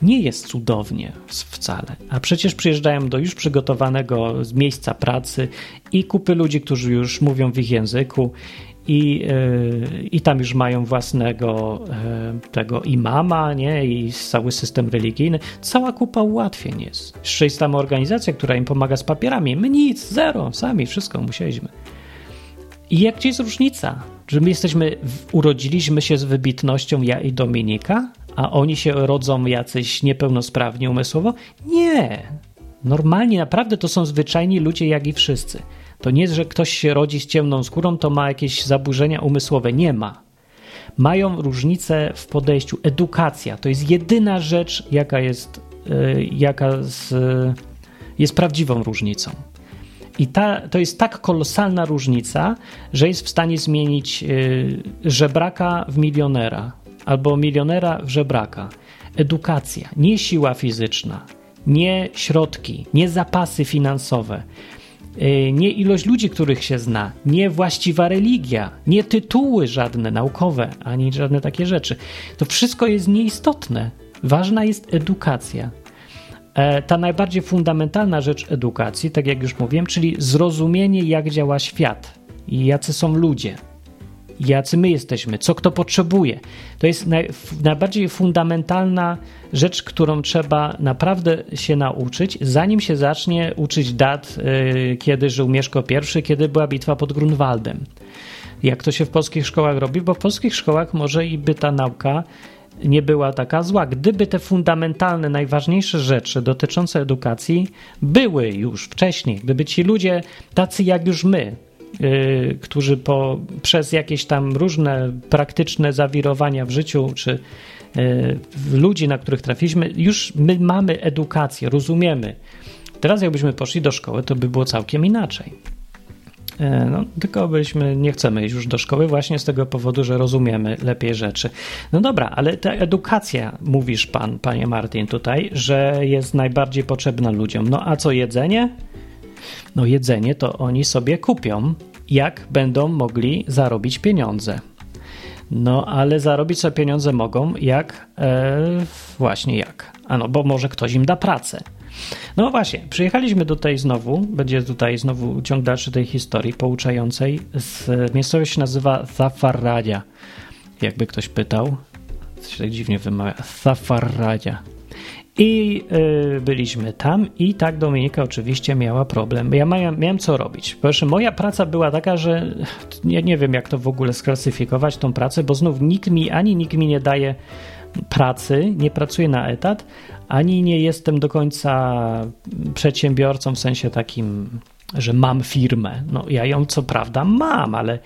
nie jest cudownie wcale. A przecież przyjeżdżają do już przygotowanego miejsca pracy i kupy ludzi, którzy już mówią w ich języku i, yy, i tam już mają własnego yy, tego imama, nie? I cały system religijny. Cała kupa ułatwień jest. Jeszcze jest tam organizacja, która im pomaga z papierami. My nic, zero, sami wszystko musieliśmy. I jak jest różnica? Że my jesteśmy, urodziliśmy się z wybitnością ja i Dominika, a oni się rodzą jacyś niepełnosprawni umysłowo? Nie. Normalnie, naprawdę to są zwyczajni ludzie jak i wszyscy. To nie jest, że ktoś się rodzi z ciemną skórą, to ma jakieś zaburzenia umysłowe. Nie ma. Mają różnice w podejściu. Edukacja to jest jedyna rzecz, jaka jest, yy, jaka z, yy, jest prawdziwą różnicą. I ta, to jest tak kolosalna różnica, że jest w stanie zmienić yy, żebraka w milionera albo milionera w żebraka. Edukacja, nie siła fizyczna, nie środki, nie zapasy finansowe, y, nie ilość ludzi, których się zna, nie właściwa religia, nie tytuły żadne naukowe, ani żadne takie rzeczy. To wszystko jest nieistotne. Ważna jest edukacja. E, ta najbardziej fundamentalna rzecz edukacji, tak jak już mówiłem, czyli zrozumienie, jak działa świat i jacy są ludzie jacy my jesteśmy, co kto potrzebuje. To jest naj, najbardziej fundamentalna rzecz, którą trzeba naprawdę się nauczyć, zanim się zacznie uczyć dat, yy, kiedy żył Mieszko I, kiedy była bitwa pod Grunwaldem. Jak to się w polskich szkołach robi? Bo w polskich szkołach może i by ta nauka nie była taka zła. Gdyby te fundamentalne, najważniejsze rzeczy dotyczące edukacji były już wcześniej, gdyby ci ludzie, tacy jak już my, Y, którzy po, przez jakieś tam różne praktyczne zawirowania w życiu, czy y, ludzi, na których trafiliśmy, już my mamy edukację, rozumiemy. Teraz jakbyśmy poszli do szkoły, to by było całkiem inaczej. Y, no, tylko byśmy nie chcemy iść już do szkoły właśnie z tego powodu, że rozumiemy lepiej rzeczy. No dobra, ale ta edukacja, mówisz pan, panie Martin, tutaj, że jest najbardziej potrzebna ludziom. No a co jedzenie? No jedzenie to oni sobie kupią, jak będą mogli zarobić pieniądze. No, ale zarobić sobie pieniądze mogą jak, e, właśnie jak. Ano, bo może ktoś im da pracę. No właśnie, przyjechaliśmy tutaj znowu, będzie tutaj znowu ciąg dalszy tej historii pouczającej. Z, miejscowość się nazywa Zafarradia, jakby ktoś pytał. To się tak dziwnie wymawia. Zafarradia. I y, byliśmy tam i tak Dominika oczywiście miała problem. Ja miałem, miałem co robić. Pierwsze, moja praca była taka, że ja nie wiem jak to w ogóle sklasyfikować tą pracę, bo znów nikt mi, ani nikt mi nie daje pracy, nie pracuję na etat, ani nie jestem do końca przedsiębiorcą w sensie takim, że mam firmę. No ja ją co prawda mam, ale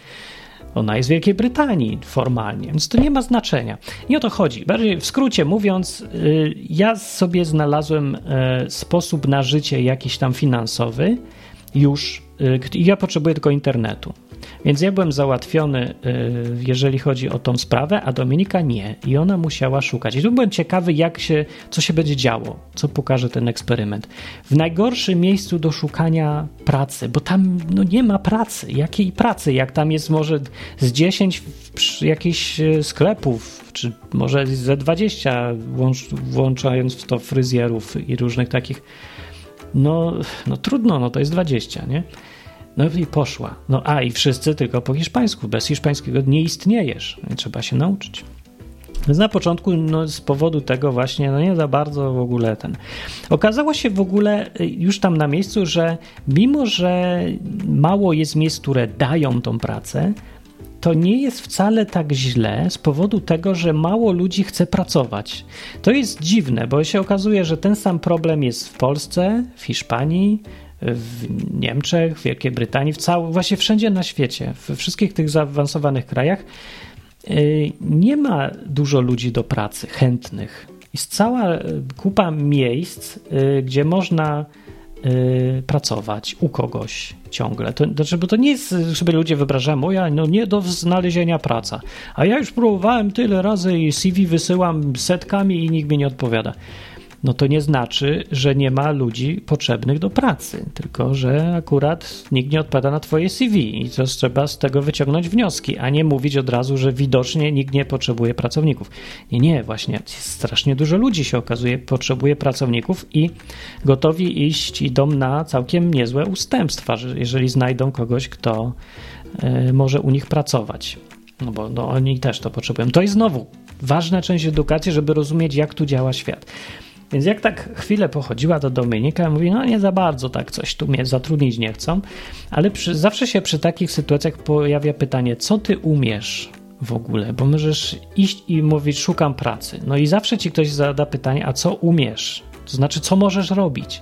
ona jest w Wielkiej Brytanii formalnie, więc to nie ma znaczenia. I o to chodzi. Bardziej w skrócie mówiąc, y, ja sobie znalazłem y, sposób na życie jakiś tam finansowy już y, i ja potrzebuję tylko internetu. Więc ja byłem załatwiony, y, jeżeli chodzi o tą sprawę, a Dominika nie. I ona musiała szukać. I tu byłem ciekawy, jak się, co się będzie działo, co pokaże ten eksperyment. W najgorszym miejscu do szukania pracy, bo tam no, nie ma pracy. Jakiej pracy? Jak tam jest może z 10 jakichś y, sklepów, czy może ze 20, włączając w to fryzjerów i różnych takich. No, no trudno, no to jest 20, nie? No i poszła. No a i wszyscy tylko po hiszpańsku. Bez hiszpańskiego nie istniejesz. Trzeba się nauczyć. Więc na początku, no, z powodu tego właśnie, no nie za bardzo w ogóle ten. Okazało się w ogóle y, już tam na miejscu, że mimo, że mało jest miejsc, które dają tą pracę, to nie jest wcale tak źle z powodu tego, że mało ludzi chce pracować. To jest dziwne, bo się okazuje, że ten sam problem jest w Polsce, w Hiszpanii, w Niemczech, w Wielkiej Brytanii, w całym, właśnie wszędzie na świecie, we wszystkich tych zaawansowanych krajach y, nie ma dużo ludzi do pracy, chętnych. Jest cała kupa miejsc, y, gdzie można y, pracować u kogoś ciągle. To, znaczy, bo to nie jest, żeby ludzie wyobrażają, ja, no nie do znalezienia praca. A ja już próbowałem tyle razy i CV wysyłam setkami i nikt mi nie odpowiada no to nie znaczy, że nie ma ludzi potrzebnych do pracy, tylko że akurat nikt nie odpada na twoje CV i to trzeba z tego wyciągnąć wnioski, a nie mówić od razu, że widocznie nikt nie potrzebuje pracowników. Nie, nie, właśnie strasznie dużo ludzi się okazuje potrzebuje pracowników i gotowi iść idą na całkiem niezłe ustępstwa, jeżeli znajdą kogoś, kto y, może u nich pracować. No bo no, oni też to potrzebują. To jest znowu ważna część edukacji, żeby rozumieć, jak tu działa świat. Więc jak tak chwilę pochodziła do Dominika, mówi, no nie za bardzo tak coś tu mnie zatrudnić nie chcą, ale przy, zawsze się przy takich sytuacjach pojawia pytanie, co ty umiesz w ogóle, bo możesz iść i mówić, szukam pracy. No i zawsze ci ktoś zada pytanie, a co umiesz? To znaczy, co możesz robić?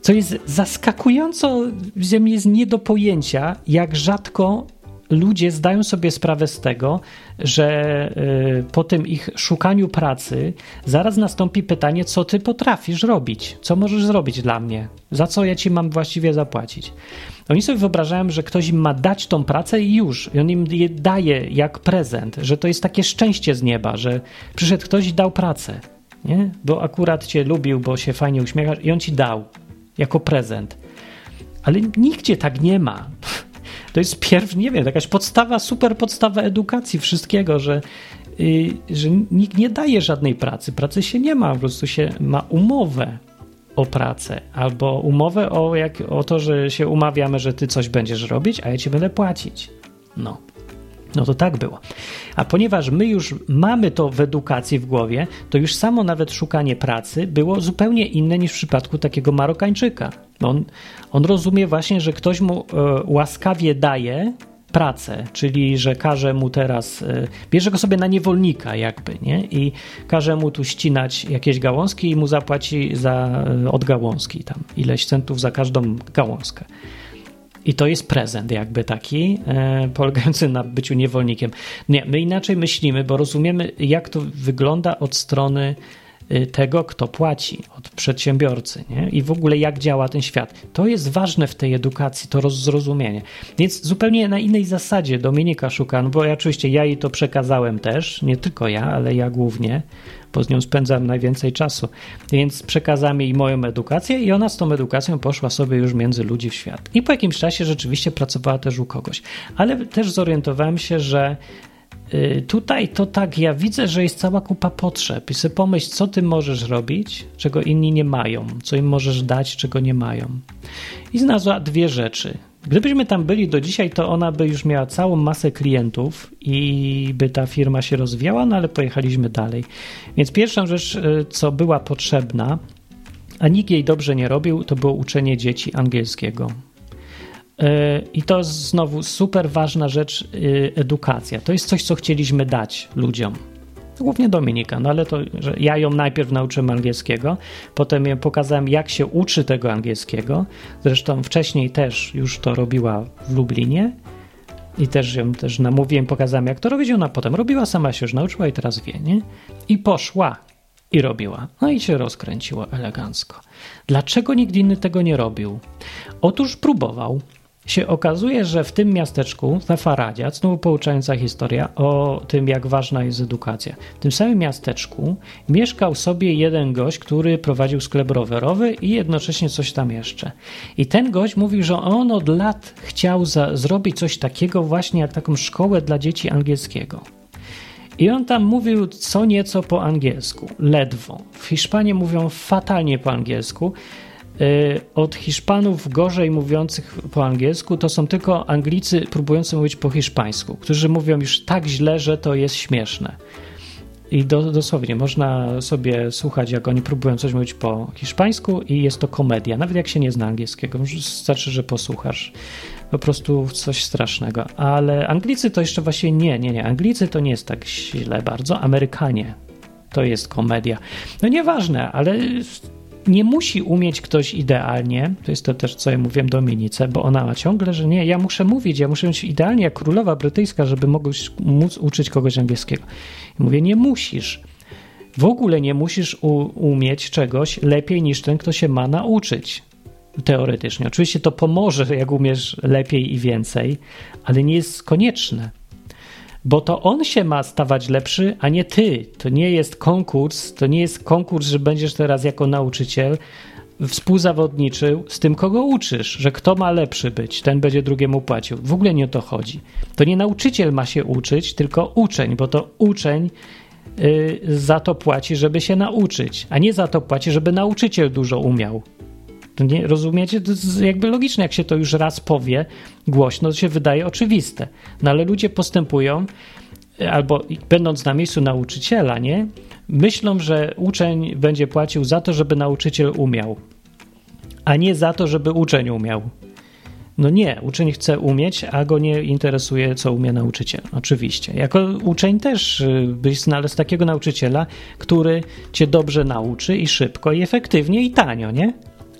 Co jest zaskakująco, że mi jest nie do pojęcia, jak rzadko ludzie zdają sobie sprawę z tego, że y, po tym ich szukaniu pracy zaraz nastąpi pytanie, co ty potrafisz robić, co możesz zrobić dla mnie, za co ja ci mam właściwie zapłacić. Oni sobie wyobrażają, że ktoś im ma dać tą pracę i już, i on im je daje jak prezent, że to jest takie szczęście z nieba, że przyszedł ktoś i dał pracę, nie? bo akurat cię lubił, bo się fajnie uśmiechasz i on ci dał jako prezent. Ale nigdzie tak nie ma. To jest pierw, nie wiem, jakaś podstawa, super podstawa edukacji wszystkiego, że, yy, że nikt nie daje żadnej pracy. Pracy się nie ma, po prostu się ma umowę o pracę albo umowę o, jak, o to, że się umawiamy, że ty coś będziesz robić, a ja ci będę płacić. No. No to tak było. A ponieważ my już mamy to w edukacji w głowie, to już samo nawet szukanie pracy było zupełnie inne niż w przypadku takiego Marokańczyka. On, on rozumie właśnie, że ktoś mu e, łaskawie daje pracę, czyli że każe mu teraz, e, bierze go sobie na niewolnika jakby, nie? I każe mu tu ścinać jakieś gałązki i mu zapłaci za e, od gałązki tam ileś centów za każdą gałązkę. I to jest prezent jakby taki, e, polegający na byciu niewolnikiem. Nie, my inaczej myślimy, bo rozumiemy, jak to wygląda od strony Y, tego, kto płaci, od przedsiębiorcy nie? i w ogóle jak działa ten świat. To jest ważne w tej edukacji, to zrozumienie. Więc zupełnie na innej zasadzie Dominika szuka, no bo ja, oczywiście ja jej to przekazałem też, nie tylko ja, ale ja głównie, bo z nią spędzam najwięcej czasu. Więc przekazałem jej moją edukację i ona z tą edukacją poszła sobie już między ludzi w świat. I po jakimś czasie rzeczywiście pracowała też u kogoś. Ale też zorientowałem się, że y, tutaj to tak, ja widzę, że jest cała kupa potrzeb i sobie pomyśl, co ty możesz robić, czego inni nie mają, co im możesz dać, czego nie mają. I znalazła dwie rzeczy. Gdybyśmy tam byli do dzisiaj, to ona by już miała całą masę klientów i by ta firma się rozwijała, no ale pojechaliśmy dalej. Więc pierwszą rzecz, y, co była potrzebna, a nikt jej dobrze nie robił, to było uczenie dzieci angielskiego. E, I to znowu super ważna rzecz, e, edukacja. To jest coś, co chcieliśmy dać ludziom. Głównie Dominika, no ale to, że ja ją najpierw nauczyłem angielskiego, potem ją pokazałem, jak się uczy tego angielskiego. Zresztą wcześniej też już to robiła w Lublinie i też ją też namówiłem, pokazałem, jak to robić. Ona potem robiła, sama się już nauczyła i teraz wie, nie? I poszła i robiła. No i się rozkręciło elegancko. Dlaczego nikt inny tego nie robił? Otóż próbował się okazuje, że w tym miasteczku, na Faradzie, znowu pouczająca historia o tym, jak ważna jest edukacja. W tym samym miasteczku mieszkał sobie jeden gość, który prowadził sklep rowerowy i jednocześnie coś tam jeszcze. I ten gość mówił, że on od lat chciał za, zrobić coś takiego właśnie jak taką szkołę dla dzieci angielskiego. I on tam mówił co nieco po angielsku, ledwo. W Hiszpanii mówią fatalnie po angielsku. Y, od Hiszpanów gorzej mówiących po angielsku to są tylko Anglicy próbujący mówić po hiszpańsku, którzy mówią już tak źle, że to jest śmieszne. I do, dosłownie można sobie słuchać, jak oni próbują coś mówić po hiszpańsku, i jest to komedia. Nawet jak się nie zna angielskiego, wystarczy, że posłuchasz. Po prostu coś strasznego. Ale Anglicy to jeszcze właśnie nie, nie, nie. Anglicy to nie jest tak źle bardzo. Amerykanie to jest komedia. No nieważne, ale nie musi umieć ktoś idealnie, to jest to też, co ja mówiłem Dominice, bo ona ma ciągle, że nie, ja muszę mówić, ja muszę być idealnie jak królowa brytyjska, żeby mogć, móc uczyć kogoś angielskiego. I mówię, nie musisz. W ogóle nie musisz umieć czegoś lepiej niż ten, kto się ma nauczyć. Teoretycznie. Oczywiście to pomoże, jak umiesz lepiej i więcej, ale nie jest konieczne bo to on się ma stawać lepszy, a nie ty. To nie jest konkurs, to nie jest konkurs, że będziesz teraz jako nauczyciel współzawodniczył z tym, kogo uczysz, że kto ma lepszy być, ten będzie drugiemu płacił. W ogóle nie o to chodzi. To nie nauczyciel ma się uczyć, tylko uczeń, bo to uczeń yy, za to płaci, żeby się nauczyć, a nie za to płaci, żeby nauczyciel dużo umiał. Nie, rozumiecie? To jest jakby logiczne, jak się to już raz powie głośno, to się wydaje oczywiste. No ale ludzie postępują, albo będąc na miejscu nauczyciela, nie? Myślą, że uczeń będzie płacił za to, żeby nauczyciel umiał, a nie za to, żeby uczeń umiał. No nie, uczeń chce umieć, a go nie interesuje, co umie nauczyciel. Oczywiście. Jako uczeń też y, byś znalazł takiego nauczyciela, który cię dobrze nauczy i szybko, i efektywnie, i tanio, nie?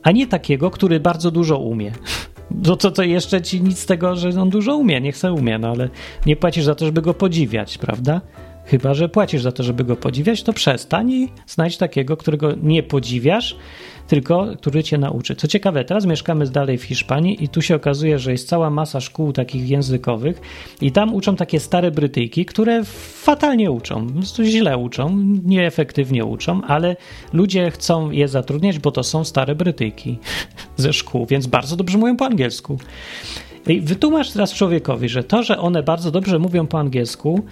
A nie takiego, który bardzo dużo umie. No to, to jeszcze ci nic z tego, że on dużo umie, niech se umie, no ale nie płacisz za to, żeby go podziwiać, prawda? Chyba, że płacisz za to, żeby go podziwiać, to przestań i znajdź takiego, którego nie podziwiasz, tylko który cię nauczy. Co ciekawe, teraz mieszkamy dalej w Hiszpanii i tu się okazuje, że jest cała masa szkół takich językowych i tam uczą takie stare Brytyjki, które fatalnie uczą, źle uczą, nieefektywnie uczą, ale ludzie chcą je zatrudniać, bo to są stare Brytyjki ze szkół, więc bardzo dobrze mówią po angielsku. I wytłumacz teraz człowiekowi, że to, że one bardzo dobrze mówią po angielsku,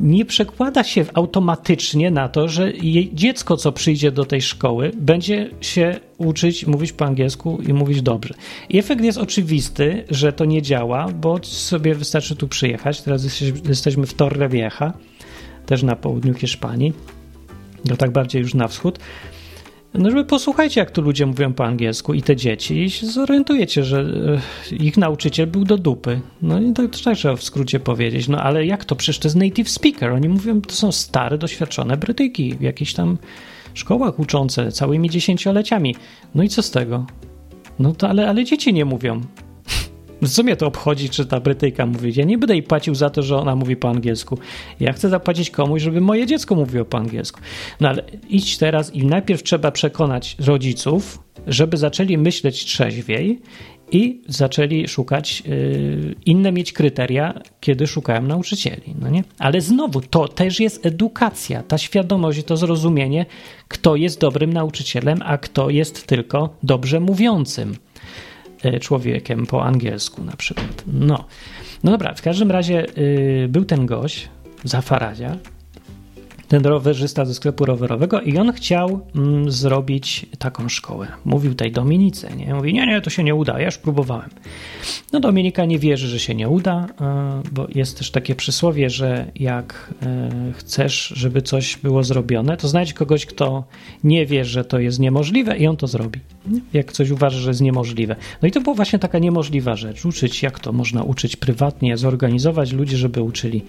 nie przekłada się automatycznie na to, że dziecko, co przyjdzie do tej szkoły, będzie się uczyć mówić po angielsku i mówić dobrze. I efekt jest oczywisty, że to nie działa, bo sobie wystarczy tu przyjechać. Teraz jesteśmy w Torrevieja, też na południu Hiszpanii, to tak bardziej już na wschód. No, żeby posłuchajcie, jak tu ludzie mówią po angielsku i te dzieci, i się zorientujecie, że e, ich nauczyciel był do dupy. No i to też trzeba w skrócie powiedzieć. No ale jak to? Przecież to jest native speaker. Oni mówią, to są stare, doświadczone Brytyjki w jakichś tam szkołach uczące całymi dziesięcioleciami. No i co z tego? No to ale, ale dzieci nie mówią. Co mnie to obchodzi, czy ta Brytyjka mówi? Ja nie będę jej płacił za to, że ona mówi po angielsku. Ja chcę zapłacić komuś, żeby moje dziecko mówiło po angielsku. No ale idź teraz i najpierw trzeba przekonać rodziców, żeby zaczęli myśleć trzeźwiej i zaczęli szukać yy, inne mieć kryteria, kiedy szukają nauczycieli. No nie? Ale znowu, to też jest edukacja, ta świadomość to zrozumienie, kto jest dobrym nauczycielem, a kto jest tylko dobrze mówiącym. E, człowiekiem po angielsku na przykład. No, no dobra, w każdym razie y, był ten gość, Zafarazia, ten rowerzysta ze sklepu rowerowego i on chciał mm, zrobić taką szkołę. Mówił tej Dominice, nie? Mówi, nie, nie, to się nie uda, ja już próbowałem. No Dominika nie wierzy, że się nie uda, bo jest też takie przysłowie, że jak e, chcesz, żeby coś było zrobione, to znajdź kogoś, kto nie wie, że to jest niemożliwe i on to zrobi. Jak coś uważa, że jest niemożliwe. No i to była właśnie taka niemożliwa rzecz. Uczyć, jak to można uczyć prywatnie, zorganizować ludzi, żeby uczyli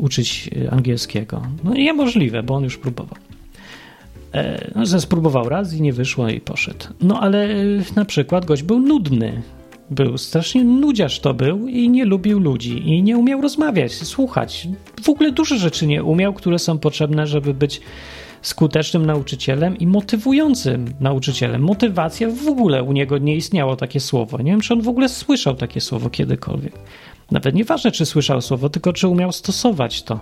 uczyć e, angielskiego. No niemożliwe, bo on już próbował. E, no, spróbował raz i nie wyszło i poszedł. No ale e, na przykład gość był nudny. Był strasznie nudziarz to był i nie lubił ludzi i nie umiał rozmawiać, słuchać. W ogóle dużo rzeczy nie umiał, które są potrzebne, żeby być skutecznym nauczycielem i motywującym nauczycielem. Motywacja w ogóle u niego nie istniało takie słowo. Nie wiem, czy on w ogóle słyszał takie słowo kiedykolwiek. Nawet nieważne, czy słyszał słowo, tylko czy umiał stosować to.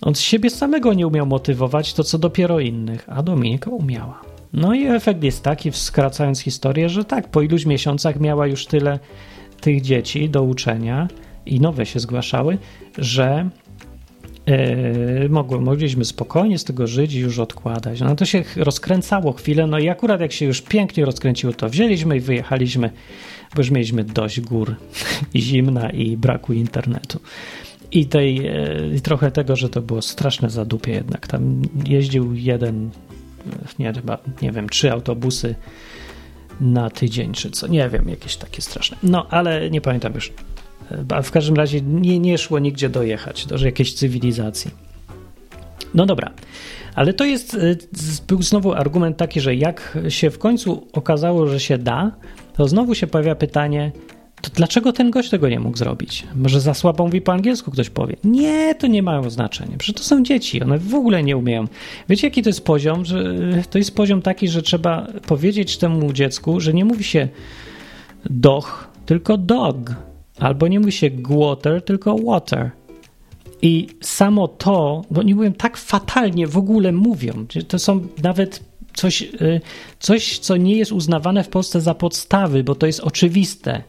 On z siebie samego nie umiał motywować, to co dopiero innych, a Dominika umiała. No i efekt jest taki, skracając historię, że tak, po iluś miesiącach miała już tyle tych dzieci do uczenia i nowe się zgłaszały, że Yy, mogło, mogliśmy spokojnie z tego żyć i już odkładać. No to się rozkręcało chwilę, no i akurat jak się już pięknie rozkręciło, to wzięliśmy i wyjechaliśmy, bo już mieliśmy dość gór zimna i braku internetu. I tej, yy, trochę tego, że to było straszne zadupie jednak. Tam jeździł jeden, nie, chyba, nie wiem, trzy autobusy na tydzień, czy co, nie wiem, jakieś takie straszne. No, ale nie pamiętam już a w każdym razie nie, nie szło nigdzie dojechać do jakiejś cywilizacji. No dobra, ale to jest, był znowu argument taki, że jak się w końcu okazało, że się da, to znowu się pojawia pytanie, to dlaczego ten gość tego nie mógł zrobić? Może za słabo mówi po angielsku, ktoś powie. Nie, to nie mają znaczenia. Przecież to są dzieci, one w ogóle nie umieją. Wiecie, jaki to jest poziom? Że y, to jest poziom taki, że trzeba powiedzieć temu dziecku, że nie mówi się doch, tylko dog. Albo nie mówi się water, tylko water. I samo to, bo nie mówią tak fatalnie w ogóle mówią. To są nawet coś, y, coś, co nie jest uznawane w Polsce za podstawy, bo to jest oczywiste.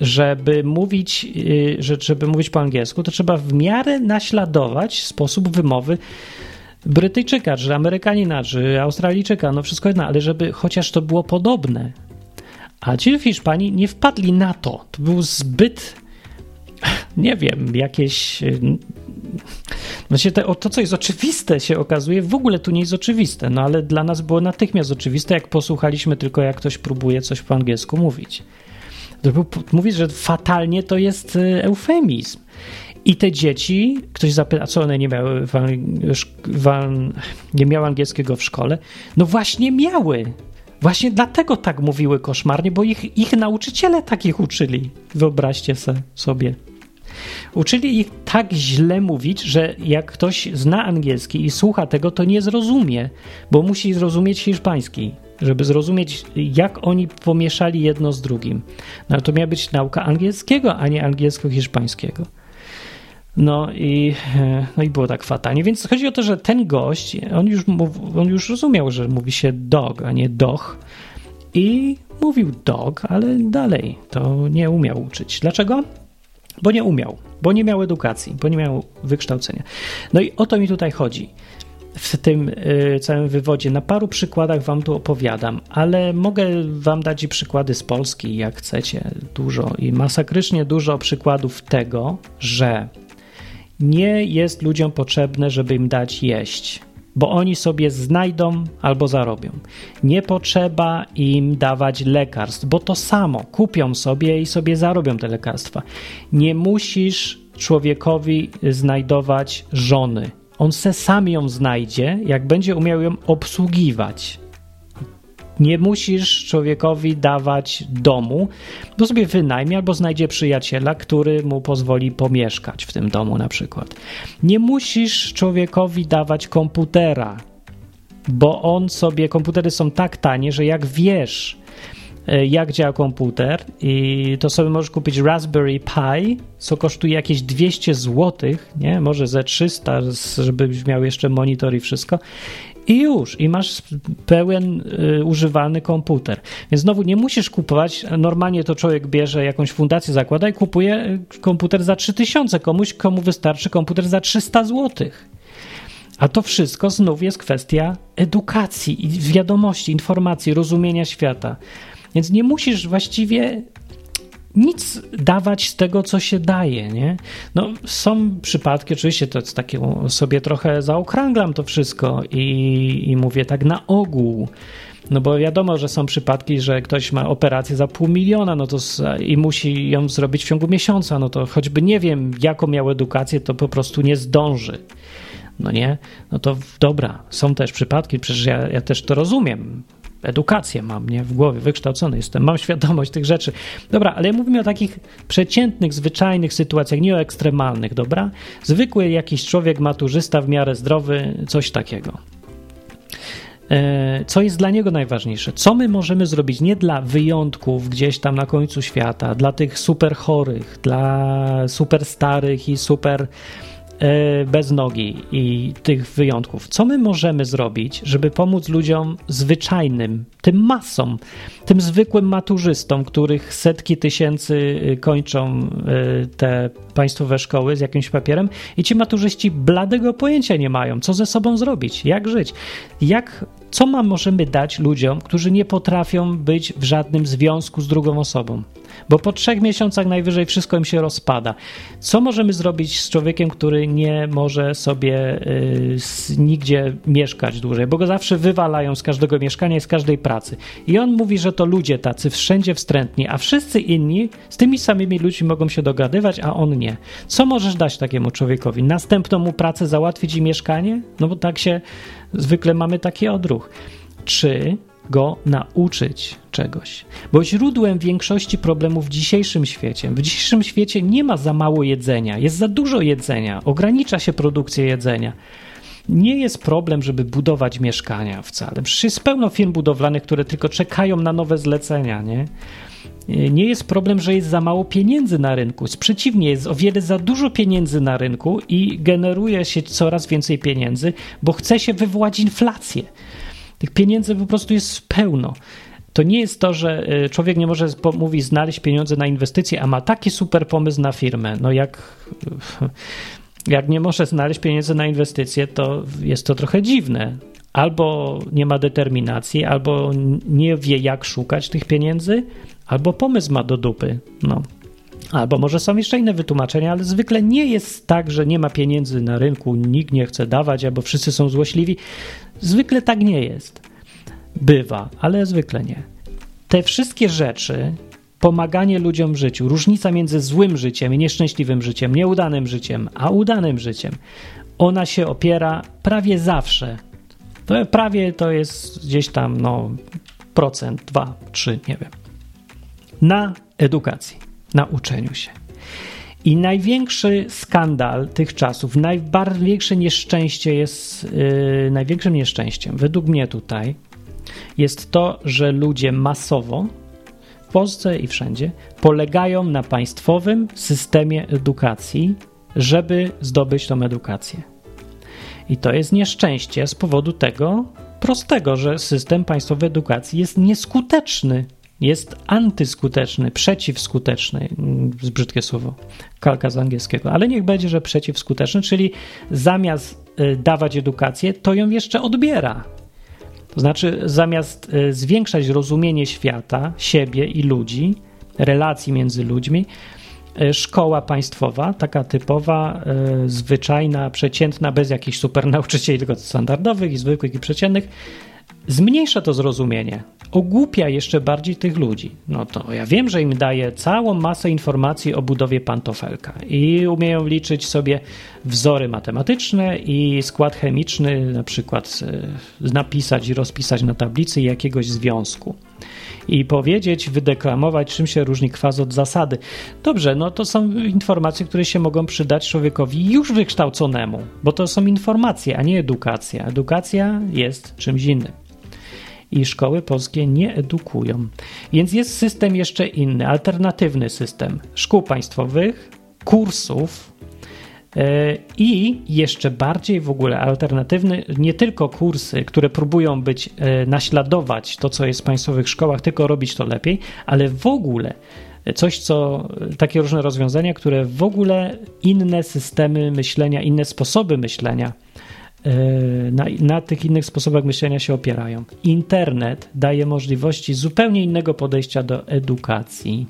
Żeby mówić, y, że, żeby mówić po angielsku, to trzeba w miarę naśladować sposób wymowy Brytyjczyka, czy Amerykanina, czy Australijczyka, no wszystko jedno, ale żeby chociaż to było podobne, a ci w Hiszpanii nie wpadli na to. To był zbyt, nie wiem, jakieś. Znaczy to, to, co jest oczywiste, się okazuje, w ogóle tu nie jest oczywiste, no ale dla nas było natychmiast oczywiste, jak posłuchaliśmy tylko, jak ktoś próbuje coś po angielsku mówić. Mówić, że fatalnie to jest y, eufemizm. I te dzieci, ktoś zapyta, co one nie miały, nie miały angielskiego w szkole? No właśnie miały. Właśnie dlatego tak mówiły koszmarnie, bo ich, ich nauczyciele takich uczyli. Wyobraźcie sobie. Uczyli ich tak źle mówić, że jak ktoś zna angielski i słucha tego, to nie zrozumie, bo musi zrozumieć hiszpański, żeby zrozumieć, jak oni pomieszali jedno z drugim. No to miała być nauka angielskiego, a nie angielsko-hiszpańskiego. No i, no i było tak fatalnie. Więc chodzi o to, że ten gość, on już, on już rozumiał, że mówi się dog, a nie doch. I mówił dog, ale dalej to nie umiał uczyć. Dlaczego? Bo nie umiał, bo nie miał edukacji, bo nie miał wykształcenia. No i o to mi tutaj chodzi w tym y, całym wywodzie. Na paru przykładach wam tu opowiadam, ale mogę wam dać i przykłady z Polski, jak chcecie, dużo i masakrycznie dużo przykładów tego, że nie jest ludziom potrzebne, żeby im dać jeść, bo oni sobie znajdą albo zarobią. Nie potrzeba im dawać lekarstw, bo to samo kupią sobie i sobie zarobią te lekarstwa. Nie musisz człowiekowi znajdować żony. On se sam ją znajdzie, jak będzie umiał ją obsługiwać. Nie musisz człowiekowi dawać domu, bo sobie wynajmie albo znajdzie przyjaciela, który mu pozwoli pomieszkać w tym domu na przykład. Nie musisz człowiekowi dawać komputera, bo on sobie, komputery są tak tanie, że jak wiesz, e, jak działa komputer i to sobie możesz kupić Raspberry Pi, co kosztuje jakieś 200 zł, nie? Może ze 300, żebyś miał jeszcze monitor i wszystko i już, i masz pełen y, używalny komputer. Więc znowu nie musisz kupować, normalnie to człowiek bierze jakąś fundację, zakłada i kupuje y, komputer za 3000, komuś komu wystarczy komputer za 300 zł. A to wszystko znów jest kwestia edukacji, wiadomości, informacji, rozumienia świata. Więc nie musisz właściwie nic dawać z tego, co się daje, nie? No, są przypadki, oczywiście to jest takie, sobie trochę zaokrąglam to wszystko i, i mówię tak na ogół, no bo wiadomo, że są przypadki, że ktoś ma operację za pół miliona no to i musi ją zrobić w ciągu miesiąca, no to choćby nie wiem, jaką miał edukację, to po prostu nie zdąży. No nie? No to dobra, są też przypadki, przecież ja, ja też to rozumiem edukację mam, nie? W głowie, wykształcony jestem, mam świadomość tych rzeczy. Dobra, ale mówimy o takich przeciętnych, zwyczajnych sytuacjach, nie o ekstremalnych, dobra? Zwykły jakiś człowiek, maturzysta, w miarę zdrowy, coś takiego. E, co jest dla niego najważniejsze? Co my możemy zrobić nie dla wyjątków gdzieś tam na końcu świata, dla tych super chorych, dla super starych i super bez nogi i tych wyjątków. Co my możemy zrobić, żeby pomóc ludziom zwyczajnym, tym masom, tym zwykłym maturzystom, których setki tysięcy y, kończą y, te państwowe szkoły z jakimś papierem i ci maturzyści bladego pojęcia nie mają, co ze sobą zrobić, jak żyć, jak co ma możemy dać ludziom, którzy nie potrafią być w żadnym związku z drugą osobą? Bo po trzech miesiącach najwyżej wszystko im się rozpada. Co możemy zrobić z człowiekiem, który nie może sobie y, nigdzie mieszkać dłużej? Bo go zawsze wywalają z każdego mieszkania i z każdej pracy. I on mówi, że to ludzie tacy wszędzie wstrętni, a wszyscy inni z tymi samymi ludźmi mogą się dogadywać, a on nie. Co możesz dać takiemu człowiekowi? Następną mu pracę załatwić i mieszkanie? No bo tak się zwykle mamy taki odruch. Czy go nauczyć czegoś. Bo źródłem większości problemów w dzisiejszym świecie, w dzisiejszym świecie nie ma za mało jedzenia, jest za dużo jedzenia, ogranicza się produkcję jedzenia. Nie jest problem, żeby budować mieszkania wcale. Przecież jest pełno firm budowlanych, które tylko czekają na nowe zlecenia, nie? Nie jest problem, że jest za mało pieniędzy na rynku. Przeciwnie, jest o wiele za dużo pieniędzy na rynku i generuje się coraz więcej pieniędzy, bo chce się wywołać inflację. Tych pieniędzy po prostu jest pełno. To nie jest to, że y, człowiek nie może mówi znaleźć pieniądze na inwestycje, a ma taki super pomysł na firmę. No jak, jak nie może znaleźć pieniędzy na inwestycje, to jest to trochę dziwne. Albo nie ma determinacji, albo nie wie, jak szukać tych pieniędzy, albo pomysł ma do dupy. No. Albo może są jeszcze inne wytłumaczenia, ale zwykle nie jest tak, że nie ma pieniędzy na rynku, nikt nie chce dawać, albo wszyscy są złośliwi. Zwykle tak nie jest. Bywa, ale zwykle nie. Te wszystkie rzeczy, pomaganie ludziom w życiu, różnica między złym życiem i nieszczęśliwym życiem, nieudanym życiem, a udanym życiem, ona się opiera prawie zawsze. To prawie to jest gdzieś tam, no, procent, dwa, trzy, nie wiem. Na edukacji, na uczeniu się. I największy skandal tych czasów, największe nieszczęście jest, yy, największym nieszczęściem, według mnie tutaj, jest to, że ludzie masowo w Polsce i wszędzie polegają na państwowym systemie edukacji, żeby zdobyć tą edukację. I to jest nieszczęście z powodu tego prostego, że system państwowej edukacji jest nieskuteczny jest antyskuteczny, przeciwskuteczny, z brzydkie słowo, kalka z angielskiego, ale niech będzie, że przeciwskuteczny, czyli zamiast y, dawać edukację, to ją jeszcze odbiera. To znaczy, zamiast y, zwiększać rozumienie świata, siebie i ludzi, relacji między ludźmi, y, szkoła państwowa, taka typowa, zwyczajna, przeciętna, bez jakichś super nauczycieli, tylko standardowych i zwykłych i przeciętnych, zmniejsza to zrozumienie, ogłupia jeszcze bardziej tych ludzi. No to ja wiem, że im daje całą masę informacji o budowie pantofelka i umieją liczyć sobie wzory matematyczne i skład chemiczny, na przykład napisać i rozpisać na tablicy jakiegoś związku i powiedzieć, wydeklamować, czym się różni kwas od zasady. Dobrze, no to są informacje, które się mogą przydać człowiekowi już wykształconemu, bo to są informacje, a nie edukacja. Edukacja jest czymś innym i szkoły polskie nie edukują. Więc jest system jeszcze inny, alternatywny system szkół państwowych, kursów, I jeszcze bardziej w ogóle alternatywny, nie tylko kursy, które próbują być, naśladować to, co jest w państwowych szkołach, tylko robić to lepiej, ale w ogóle coś, co takie różne rozwiązania, które w ogóle inne systemy myślenia, inne sposoby myślenia na, na, tych innych sposobach myślenia się opierają. Internet daje możliwości zupełnie innego podejścia do edukacji.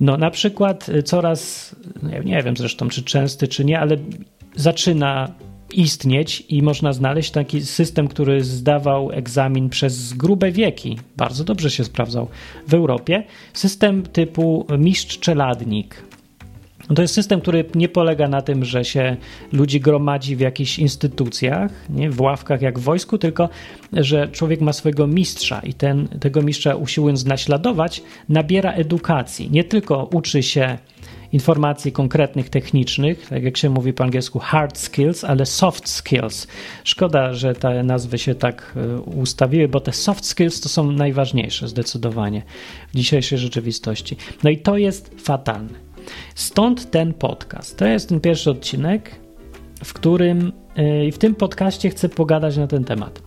No, na przykład coraz, nie wiem zresztą, czy częsty, czy nie, ale zaczyna istnieć i można znaleźć taki system, który zdawał egzamin przez grube wieki. Bardzo dobrze się sprawdzał w Europie. System typu mistrz-czeladnik. To jest system, który nie polega na tym, że się ludzi gromadzi w jakichś instytucjach, nie, w ławkach jak w wojsku, tylko że człowiek ma swojego mistrza i ten, tego mistrza usiłując naśladować, nabiera edukacji. Nie tylko uczy się informacji konkretnych, technicznych, tak jak się mówi po angielsku hard skills, ale soft skills. Szkoda, że te nazwy się tak e, ustawiły, bo te soft skills to są najważniejsze zdecydowanie w dzisiejszej rzeczywistości. No i to jest fatalne. Stąd ten podcast. To jest ten pierwszy odcinek, w którym e, i w tym podcaście chcę pogadać na ten temat.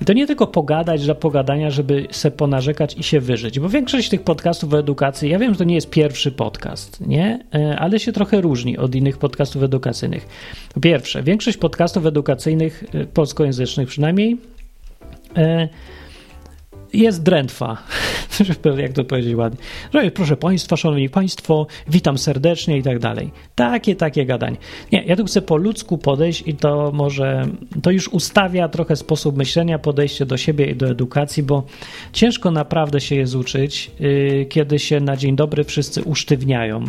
I to nie tylko pogadać dla pogadania, żeby se ponarzekać i się wyżyć, bo większość tych podcastów o edukacji, ja wiem, że to nie jest pierwszy podcast, nie? E, ale się trochę różni od innych podcastów edukacyjnych. Po pierwsze, większość podcastów edukacyjnych, e, polskojęzycznych przynajmniej, jest drętwa, jak to powiedzieć ładnie. Że proszę Państwa, Szanowni Państwo, witam serdecznie i tak dalej. Takie, takie gadanie. Nie, ja tu chcę po ludzku podejść i to może, to już ustawia trochę sposób myślenia, podejście do siebie i do edukacji, bo ciężko naprawdę się jest uczyć, yy, kiedy się na dzień dobry wszyscy usztywniają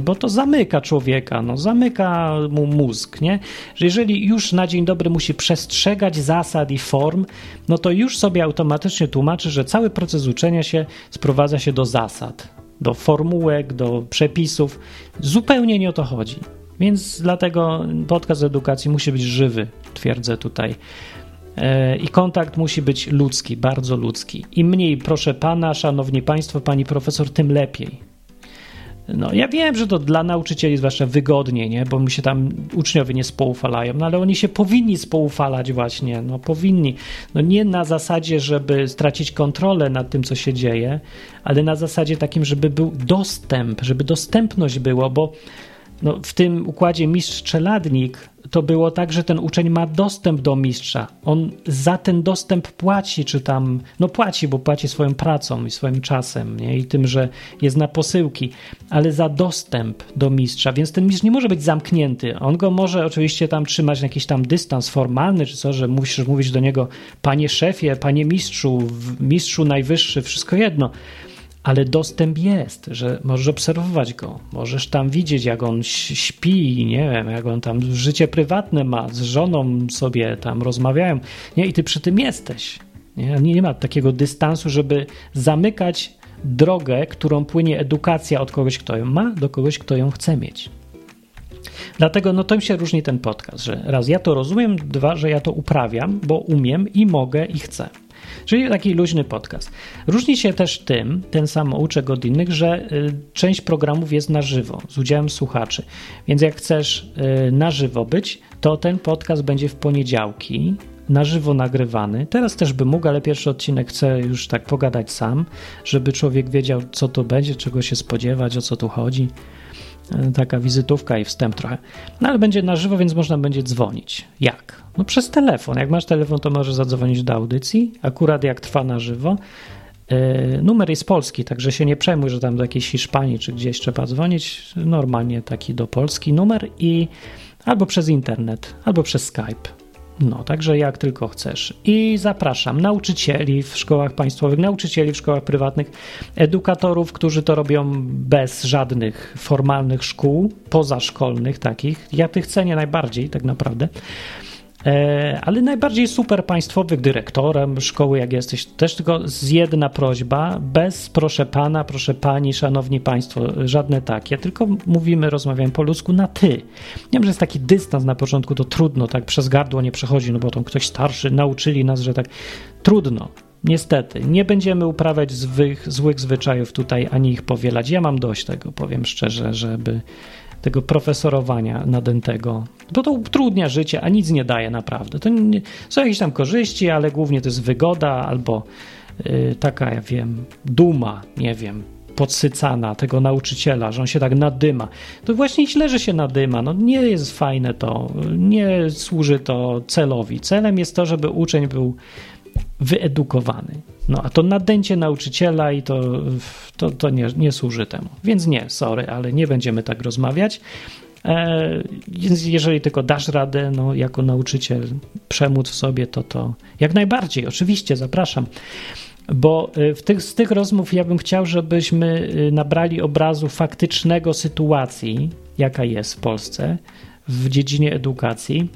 bo to zamyka człowieka, no, zamyka mu mózg, nie? Że jeżeli już na dzień dobry musi przestrzegać zasad i form, no to już sobie automatycznie tłumaczy, że cały proces uczenia się sprowadza się do zasad, do formułek, do przepisów. Zupełnie nie o to chodzi. Więc dlatego podcast edukacji musi być żywy, twierdzę tutaj. E, I kontakt musi być ludzki, bardzo ludzki. Im mniej, proszę pana, szanowni państwo, pani profesor, tym lepiej. No, ja wiem, że to dla nauczycieli zwłaszcza wygodnie, nie? bo mi się tam uczniowie nie spoufalają, no ale oni się powinni spoufalać właśnie, no powinni. No nie na zasadzie, żeby stracić kontrolę nad tym, co się dzieje, ale na zasadzie takim, żeby był dostęp, żeby dostępność było, bo no, w tym układzie mistrz-czeladnik to było tak, że ten uczeń ma dostęp do mistrza. On za ten dostęp płaci, czy tam, no płaci, bo płaci swoją pracą i swoim czasem nie? i tym, że jest na posyłki, ale za dostęp do mistrza, więc ten mistrz nie może być zamknięty. On go może oczywiście tam trzymać na jakiś tam dystans formalny, czy co, że musisz mówić do niego panie szefie, panie mistrzu, mistrzu najwyższy, wszystko jedno ale dostęp jest, że możesz obserwować go, możesz tam widzieć, jak on śpi, nie wiem, jak on tam życie prywatne ma, z żoną sobie tam rozmawiają, nie, i ty przy tym jesteś. Nie, nie ma takiego dystansu, żeby zamykać drogę, którą płynie edukacja od kogoś, kto ją ma, do kogoś, kto ją chce mieć. Dlatego no to się różni ten podcast, że raz ja to rozumiem, dwa, że ja to uprawiam, bo umiem i mogę i chcę. Czyli taki luźny podcast. Różni się też tym, ten samouczek od innych, że y, część programów jest na żywo, z udziałem słuchaczy. Więc jak chcesz y, na żywo być, to ten podcast będzie w poniedziałki, na żywo nagrywany. Teraz też by mógł, ale pierwszy odcinek chcę już tak pogadać sam, żeby człowiek wiedział, co to będzie, czego się spodziewać, o co tu chodzi. E, taka wizytówka i wstęp trochę. No ale będzie na żywo, więc można będzie dzwonić. Jak? No przez telefon. Jak masz telefon, to możesz zadzwonić do audycji. Akurat jak trwa na żywo. Yy, numer jest polski, także się nie przejmuj, że tam do jakiejś Hiszpanii czy gdzieś trzeba dzwonić. Normalnie taki do Polski numer i albo przez internet, albo przez Skype. No, także jak tylko chcesz. I zapraszam nauczycieli w szkołach państwowych, nauczycieli w szkołach prywatnych, edukatorów, którzy to robią bez żadnych formalnych szkół, pozaszkolnych takich. Ja tych cenię najbardziej, tak naprawdę. E, ale najbardziej super państwowych dyrektorem szkoły, jak jesteś, też tylko z jedna prośba, bez proszę pana, proszę pani, szanowni państwo, żadne takie, tylko mówimy, rozmawiamy po ludzku na ty. Wiem, że jest taki dystans na początku, to trudno, tak przez gardło nie przechodzi, no bo tam ktoś starszy nauczyli nas, że tak trudno. Niestety, nie będziemy uprawiać złych zwyczajów tutaj, ani ich powielać. Ja mam dość tego, powiem szczerze, żeby tego profesorowania nadętego. Bo to utrudnia życie, a nic nie daje naprawdę. To nie, są jakieś tam korzyści, ale głównie to jest wygoda albo yy, taka, ja wiem, duma, nie wiem, podsycana tego nauczyciela, że on się tak nadyma. To właśnie źle, że się nadyma. No nie jest fajne to, nie służy to celowi. Celem jest to, żeby uczeń był wyedukowany. No a to nadęcie nauczyciela i to, to, to nie, nie służy temu. Więc nie, sorry, ale nie będziemy tak rozmawiać. E, jeżeli tylko dasz radę, no, jako nauczyciel przemóc w sobie, to to jak najbardziej, oczywiście, zapraszam. Bo e, w tych, z tych rozmów ja bym chciał, żebyśmy e, nabrali obrazu faktycznego sytuacji, jaka jest w Polsce w dziedzinie edukacji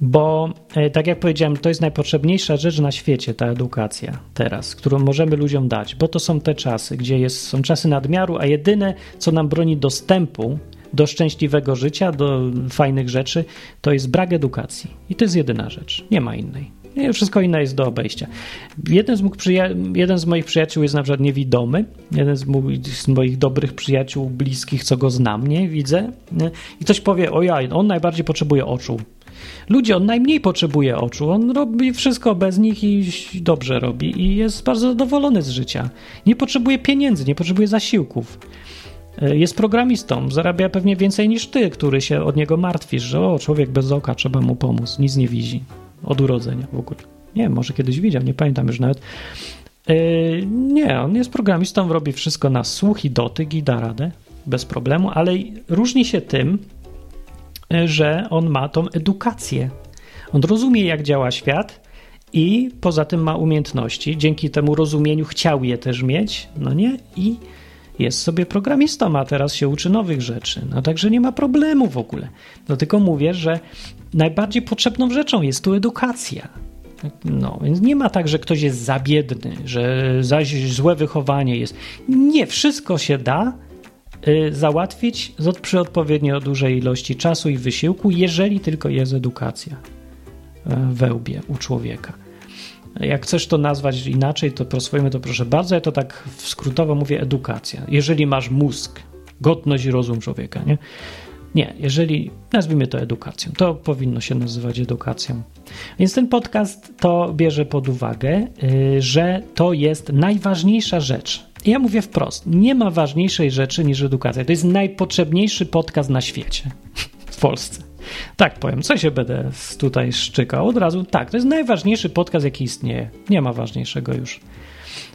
bo e, tak jak powiedziałem, to jest najpotrzebniejsza rzecz na świecie, ta edukacja teraz, którą możemy ludziom dać, bo to są te czasy, gdzie jest, są czasy nadmiaru, a jedyne, co nam broni dostępu do szczęśliwego życia, do fajnych rzeczy, to jest brak edukacji. I to jest jedyna rzecz, nie ma innej. Wszystko inne jest do obejścia. Jeden z, jeden z, moich przyjaciół jest na przykład niewidomy. Jeden z, z, moich dobrych przyjaciół, bliskich, co go znam, nie widzę. I ktoś powie: O ja, on najbardziej potrzebuje oczu. Ludzie, on najmniej potrzebuje oczu, on robi wszystko bez nich i dobrze robi i jest bardzo zadowolony z życia. Nie potrzebuje pieniędzy, nie potrzebuje zasiłków. E, jest programistą, zarabia pewnie więcej niż ty, który się od niego martwisz, że o, człowiek bez oka, trzeba mu pomóc, nic nie widzi. Od urodzenia w ogóle. Nie, może kiedyś widział, nie pamiętam już nawet. Yy, nie, on jest programistą, robi wszystko na słuch i dotyk i da radę, bez problemu, ale różni się tym, że on ma tą edukację. On rozumie, jak działa świat i poza tym ma umiejętności. Dzięki temu rozumieniu chciał je też mieć, no nie? I jest sobie programistą, a teraz się uczy nowych rzeczy. No także nie ma problemu w ogóle. No tylko mówię, że najbardziej potrzebną rzeczą jest tu edukacja. No, więc nie ma tak, że ktoś jest za biedny, że zaś złe wychowanie jest. Nie, wszystko się da, załatwić przy odpowiednio dużej ilości czasu i wysiłku, jeżeli tylko jest edukacja y, we łbie u człowieka. Jak chcesz to nazwać inaczej, to swojemu to proszę bardzo. Ja to tak skrótowo mówię edukacja. Jeżeli masz mózg, godność i rozum człowieka, nie? Nie, jeżeli nazwijmy to edukacją, to powinno się nazywać edukacją. Więc ten podcast to bierze pod uwagę, y, że to jest najważniejsza rzecz, ja mówię wprost, nie ma ważniejszej rzeczy niż edukacja. To jest najpotrzebniejszy podcast na świecie w Polsce. Tak powiem, co się będę tutaj szczykał od razu. Tak, to jest najważniejszy podcast, jaki istnieje. Nie ma ważniejszego już.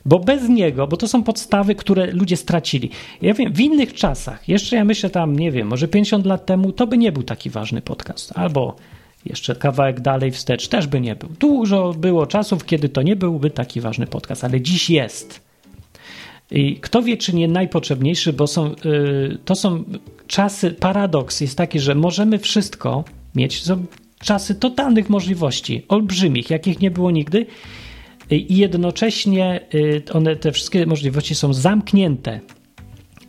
Bo bez niego, bo to są podstawy, które ludzie stracili. Ja wiem, w innych czasach, jeszcze ja myślę tam, nie wiem, może 50 lat temu, to by nie był taki ważny podcast. Albo jeszcze kawałek dalej wstecz też by nie był. Dużo było czasów, kiedy to nie byłby taki ważny podcast, ale dziś jest. I kto wie, czy nie najpotrzebniejszy, bo są, yy, to są czasy, paradoks jest taki, że możemy wszystko mieć, są czasy totalnych możliwości, olbrzymich, jakich nie było nigdy i jednocześnie y, one, te wszystkie możliwości są zamknięte.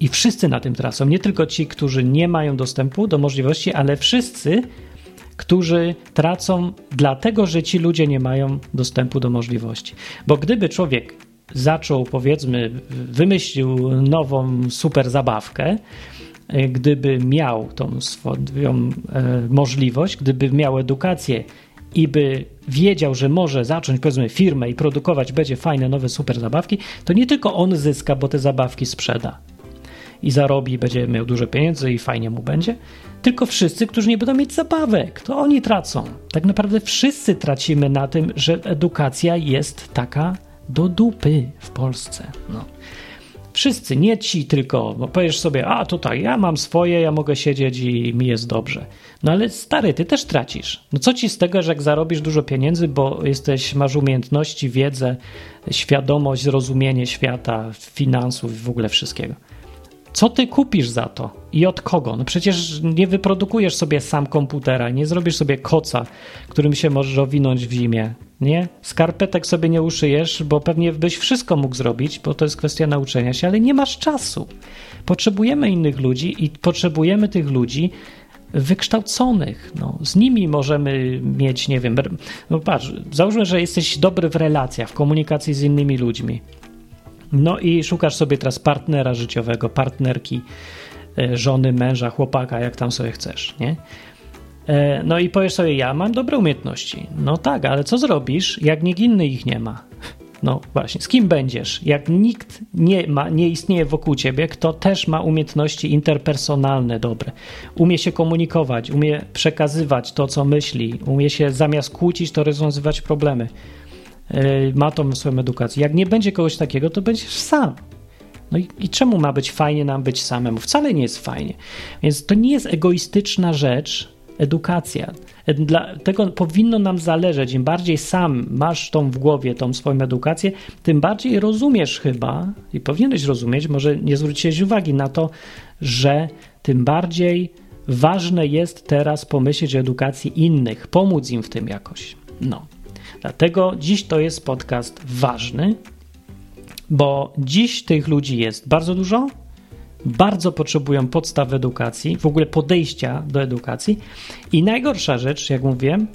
I wszyscy na tym tracą. Nie tylko ci, którzy nie mają dostępu do możliwości, ale wszyscy, którzy tracą dlatego, że ci ludzie nie mają dostępu do możliwości. Bo gdyby człowiek zaczął, powiedzmy, wymyślił nową super zabawkę, e, gdyby miał tą swoją e, możliwość, gdyby miał edukację i by wiedział, że może zacząć, powiedzmy, firmę i produkować będzie fajne, nowe super zabawki, to nie tylko on zyska, bo te zabawki sprzeda i zarobi, będzie miał dużo pieniędzy i fajnie mu będzie, tylko wszyscy, którzy nie będą mieć zabawek, to oni tracą. Tak naprawdę wszyscy tracimy na tym, że edukacja jest taka do dupy w Polsce. No. Wszyscy, nie ci tylko, bo powiesz sobie, a tutaj ja mam swoje, ja mogę siedzieć i mi jest dobrze. No ale stary, ty też tracisz. No co ci z tego, że jak zarobisz dużo pieniędzy, bo jesteś, masz umiejętności, wiedzę, świadomość, zrozumienie świata, finansów i w ogóle wszystkiego. Co ty kupisz za to i od kogo? No przecież nie wyprodukujesz sobie sam komputera, nie zrobisz sobie koca, którym się możesz owinąć w zimie, nie? Skarpetek sobie nie uszyjesz, bo pewnie byś wszystko mógł zrobić, bo to jest kwestia nauczenia się, ale nie masz czasu. Potrzebujemy innych ludzi i potrzebujemy tych ludzi wykształconych. No, z nimi możemy mieć, nie wiem, no patrz, załóżmy, że jesteś dobry w relacjach, w komunikacji z innymi ludźmi. No i szukasz sobie teraz partnera życiowego, partnerki e, żony, męża, chłopaka, jak tam sobie chcesz, nie? E, no i powiesz sobie, ja mam dobre umiejętności. No tak, ale co zrobisz, jak nikt inny ich nie ma? No właśnie, z kim będziesz? Jak nikt nie, ma, nie istnieje wokół ciebie, kto też ma umiejętności interpersonalne dobre, umie się komunikować, umie przekazywać to, co myśli, umie się zamiast kłócić, to rozwiązywać problemy, ma tą swoją edukację. Jak nie będzie kogoś takiego, to będziesz sam. No i, i czemu ma być fajnie nam być samemu? Wcale nie jest fajnie. Więc to nie jest egoistyczna rzecz, edukacja. Dlatego powinno nam zależeć. Im bardziej sam masz tą w głowie, tą swoją edukację, tym bardziej rozumiesz chyba i powinieneś rozumieć, może nie zwróciłeś uwagi na to, że tym bardziej ważne jest teraz pomyśleć o edukacji innych, pomóc im w tym jakoś. No. Dlatego dziś to jest podcast ważny, bo dziś tych ludzi jest bardzo dużo, bardzo potrzebują podstaw edukacji, w ogóle podejścia do edukacji. I najgorsza rzecz, jak mówiłem,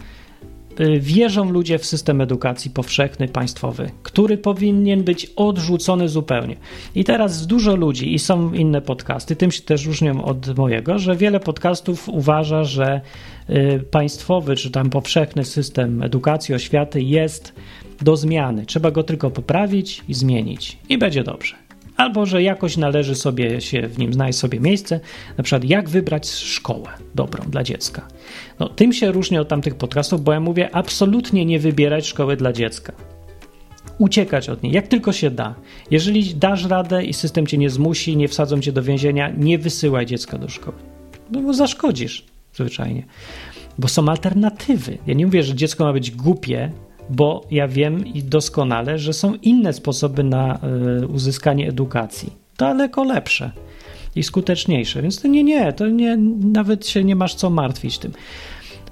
wierzą ludzie w system edukacji powszechny, państwowy, który powinien być odrzucony zupełnie. I teraz dużo ludzi, i są inne podcasty, tym się też różnią od mojego, że wiele podcastów uważa, że y, państwowy czy tam powszechny system edukacji, oświaty jest do zmiany. Trzeba go tylko poprawić i zmienić, i będzie dobrze albo że jakoś należy sobie się w nim znaleźć sobie miejsce, na przykład jak wybrać szkołę dobrą dla dziecka. No, tym się różni od tamtych podcastów, bo ja mówię absolutnie nie wybierać szkoły dla dziecka. Uciekać od niej, jak tylko się da. Jeżeli dasz radę i system cię nie zmusi, nie wsadzą cię do więzienia, nie wysyłaj dziecka do szkoły. No bo zaszkodzisz zwyczajnie. Bo są alternatywy. Ja nie mówię, że dziecko ma być głupie, bo ja wiem i doskonale, że są inne sposoby na y, uzyskanie edukacji, daleko lepsze i skuteczniejsze. Więc to nie, nie, to nie, nawet się nie masz co martwić tym.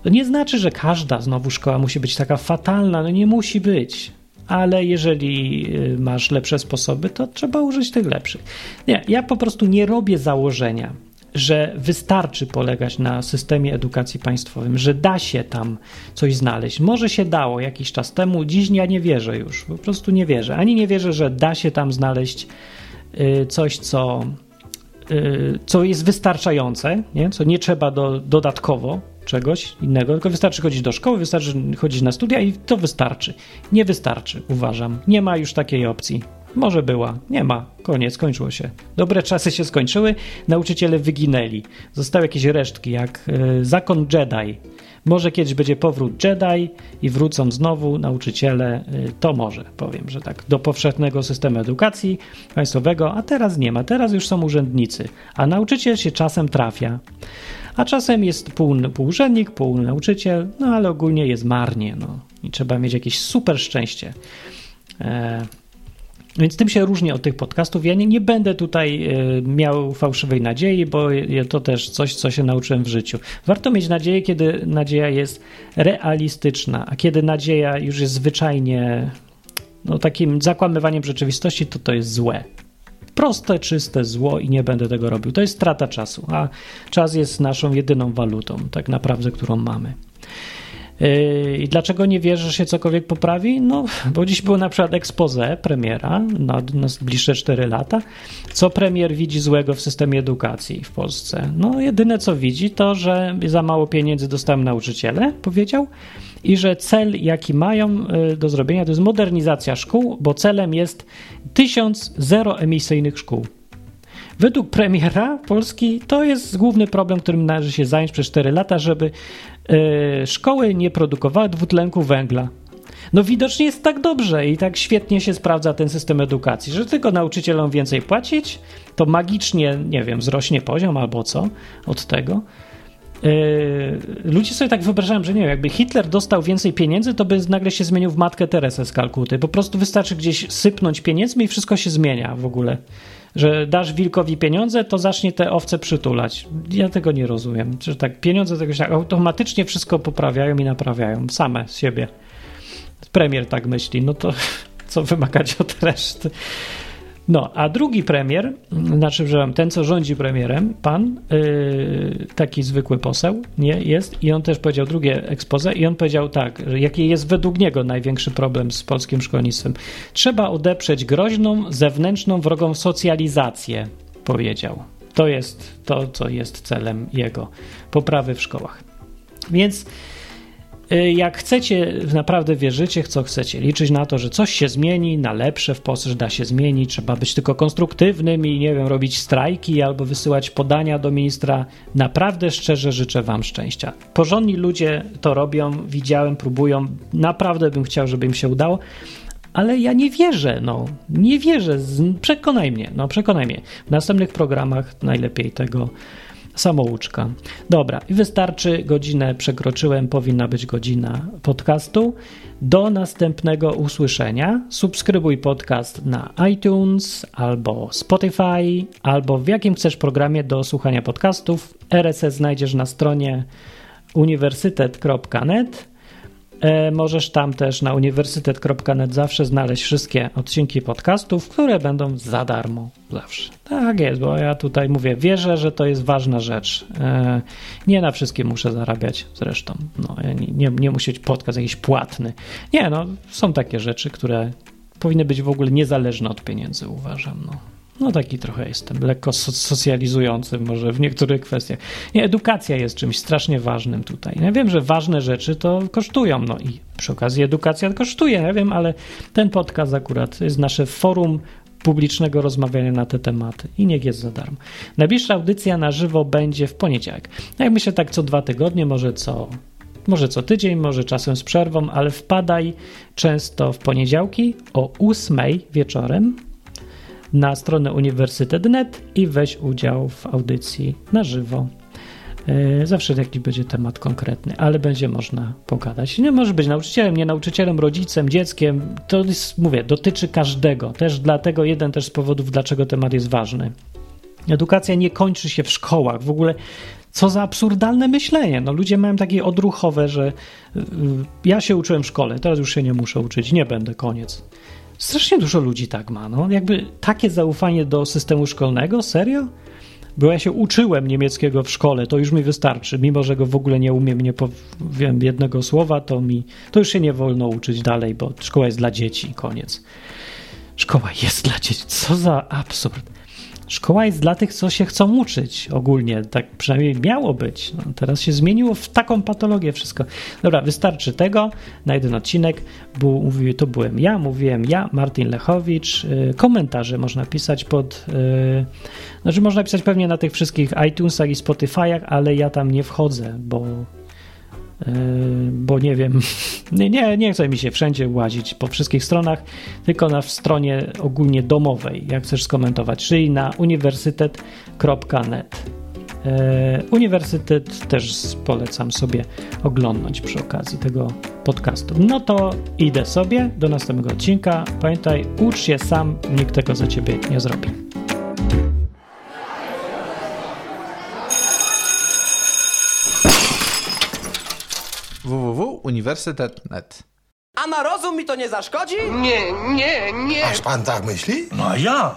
To nie znaczy, że każda znowu szkoła musi być taka fatalna, no nie musi być. Ale jeżeli y, masz lepsze sposoby, to trzeba użyć tych lepszych. Nie, ja po prostu nie robię założenia, że wystarczy polegać na systemie edukacji państwowym, że da się tam coś znaleźć. Może się dało jakiś czas temu, dziś ja nie wierzę już, po prostu nie wierzę. Ani nie wierzę, że da się tam znaleźć y, coś, co, co jest wystarczające, nie? co nie trzeba do, dodatkowo czegoś innego, tylko wystarczy chodzić do szkoły, wystarczy chodzić na studia i to wystarczy. Nie wystarczy, uważam. Nie ma już takiej opcji. Może była, nie ma, koniec, skończyło się. Dobre czasy się skończyły, nauczyciele wyginęli. Zostały jakieś resztki, jak y, zakon Jedi. Może kiedyś będzie powrót Jedi i wrócą znowu nauczyciele, y, to może, powiem, że tak, do powszechnego systemu edukacji państwowego, a teraz nie ma, teraz już są urzędnicy, a nauczyciel się czasem trafia. A czasem jest pół, pół urzędnik, pół nauczyciel, no ale ogólnie jest marnie, no i trzeba mieć jakieś super szczęście. E, więc tym się różni od tych podcastów. Ja nie, nie będę tutaj e, miał fałszywej nadziei, bo to też coś, co się nauczyłem w życiu. Warto mieć nadzieję, kiedy nadzieja jest realistyczna, a kiedy nadzieja już jest zwyczajnie no, takim zakłamywaniem rzeczywistości, to to jest złe. Proste, czyste zło i nie będę tego robił. To jest strata czasu, a czas jest naszą jedyną walutą, tak naprawdę, którą mamy. Yy, I dlaczego nie wierzę, że się cokolwiek poprawi? No, bo dziś było na przykład expose premiera na, na bliższe 4 lata. Co premier widzi złego w systemie edukacji w Polsce? No, jedyne co widzi to, że za mało pieniędzy dostają nauczyciele, powiedział, i że cel, jaki mają yy, do zrobienia, to jest modernizacja szkół, bo celem jest tysiąc zeroemisyjnych szkół. Według premiera Polski to jest główny problem, którym należy się zająć przez 4 lata, żeby yy, szkoły nie produkowały dwutlenku węgla. No widocznie jest tak dobrze i tak świetnie się sprawdza ten system edukacji, że tylko nauczycielom więcej płacić, to magicznie, nie wiem, wzrośnie poziom albo co od tego. Yy, ludzie sobie tak wyobrażają, że nie wiem, jakby Hitler dostał więcej pieniędzy, to by nagle się zmienił w matkę Teresę z Kalkuty. Po prostu wystarczy gdzieś sypnąć pieniędzmi i wszystko się zmienia w ogóle że dasz wilkowi pieniądze, to zacznie te owce przytulać. Ja tego nie rozumiem. Że tak pieniądze tego się automatycznie wszystko poprawiają i naprawiają same z siebie. Premier tak myśli, no to co wymagać od reszty. No, a drugi premier, znaczy, że ten, co rządzi premierem, pan, yy, taki zwykły poseł, nie, jest, i on też powiedział drugie expose, i on powiedział tak, że jaki jest według niego największy problem z polskim szkolnictwem. Trzeba odeprzeć groźną, zewnętrzną, wrogą socjalizację, powiedział. To jest to, co jest celem jego poprawy w szkołach. Więc jak chcecie, naprawdę wierzycie, co chcecie, liczyć na to, że coś się zmieni na lepsze w Polsce, że da się zmienić, trzeba być tylko konstruktywnym i nie wiem, robić strajki albo wysyłać podania do ministra. Naprawdę szczerze życzę Wam szczęścia. Porządni ludzie to robią, widziałem, próbują. Naprawdę bym chciał, żeby im się udało. Ale ja nie wierzę, no. Nie wierzę. Przekonaj mnie, no przekonaj mnie. W następnych programach najlepiej tego samouczka. Dobra, i wystarczy godzinę przekroczyłem, powinna być godzina podcastu. Do następnego usłyszenia. Subskrybuj podcast na iTunes albo Spotify, albo w jakim chcesz programie do słuchania podcastów. RSS znajdziesz na stronie uniwersytet.net możesz tam też na uniwersytet.net zawsze znaleźć wszystkie odcinki podcastów, które będą za darmo zawsze. Tak jest, bo ja tutaj mówię, wierzę, że to jest ważna rzecz. E, nie na wszystkim muszę zarabiać zresztą. No, nie, nie musi być podcast jakiś płatny. Nie, no, są takie rzeczy, które powinny być w ogóle niezależne od pieniędzy, uważam. No. No taki trochę jestem, lekko socjalizujący może w niektórych kwestiach. Nie, edukacja jest czymś strasznie ważnym tutaj. Ja wiem, że ważne rzeczy to kosztują, no i przy okazji edukacja kosztuje, ja wiem, ale ten podcast akurat jest nasze forum publicznego rozmawiania na te tematy i niech jest za darmo. Najbliższa audycja na żywo będzie w poniedziałek. No jak myślę tak co dwa tygodnie, może co może co tydzień, może czasem z przerwą, ale wpadaj często w poniedziałki o 8 wieczorem na stronę uniwersytet.net i weź udział w audycji na żywo. E, zawsze jakiś będzie temat konkretny, ale będzie można pogadać. Nie może być nauczycielem, nie nauczycielem, rodzicem, dzieckiem. To jest, mówię, dotyczy każdego. Też dlatego jeden też z powodów, dlaczego temat jest ważny. Edukacja nie kończy się w szkołach. W ogóle co za absurdalne myślenie. No, ludzie mają takie odruchowe, że y, y, ja się uczyłem w szkole, teraz już się nie muszę uczyć, nie będę, koniec. Strasznie dużo ludzi tak ma. No. Jakby takie zaufanie do systemu szkolnego? Serio? Bo ja się uczyłem niemieckiego w szkole, to już mi wystarczy. Mimo, że go w ogóle nie umiem, nie powiem jednego słowa, to mi to już się nie wolno uczyć dalej, bo szkoła jest dla dzieci, koniec. Szkoła jest dla dzieci. Co za absurd. Szkoła jest dla tych, co się chcą uczyć ogólnie. Tak przynajmniej miało być. No, teraz się zmieniło w taką patologię wszystko. Dobra, wystarczy tego na jeden odcinek. Był, mówił, to byłem ja, mówiłem ja, Martin Lechowicz. Y, komentarze można pisać pod. Yy, znaczy, można pisać pewnie na tych wszystkich iTunesach i Spotify'ach, ale ja tam nie wchodzę, bo bo nie wiem, nie, nie chce mi się wszędzie łazić po wszystkich stronach, tylko na stronie ogólnie domowej, jak chcesz skomentować, czyli na uniwersytet.net. Yy, uniwersytet też polecam sobie oglądać przy okazji tego podcastu. No to idę sobie do następnego odcinka. Pamiętaj, ucz się sam, nikt tego za ciebie nie zrobi. www.uniwersytet.net A na rozum mi to nie zaszkodzi? Nie, nie, nie. Aż pan tak myśli? No a ja?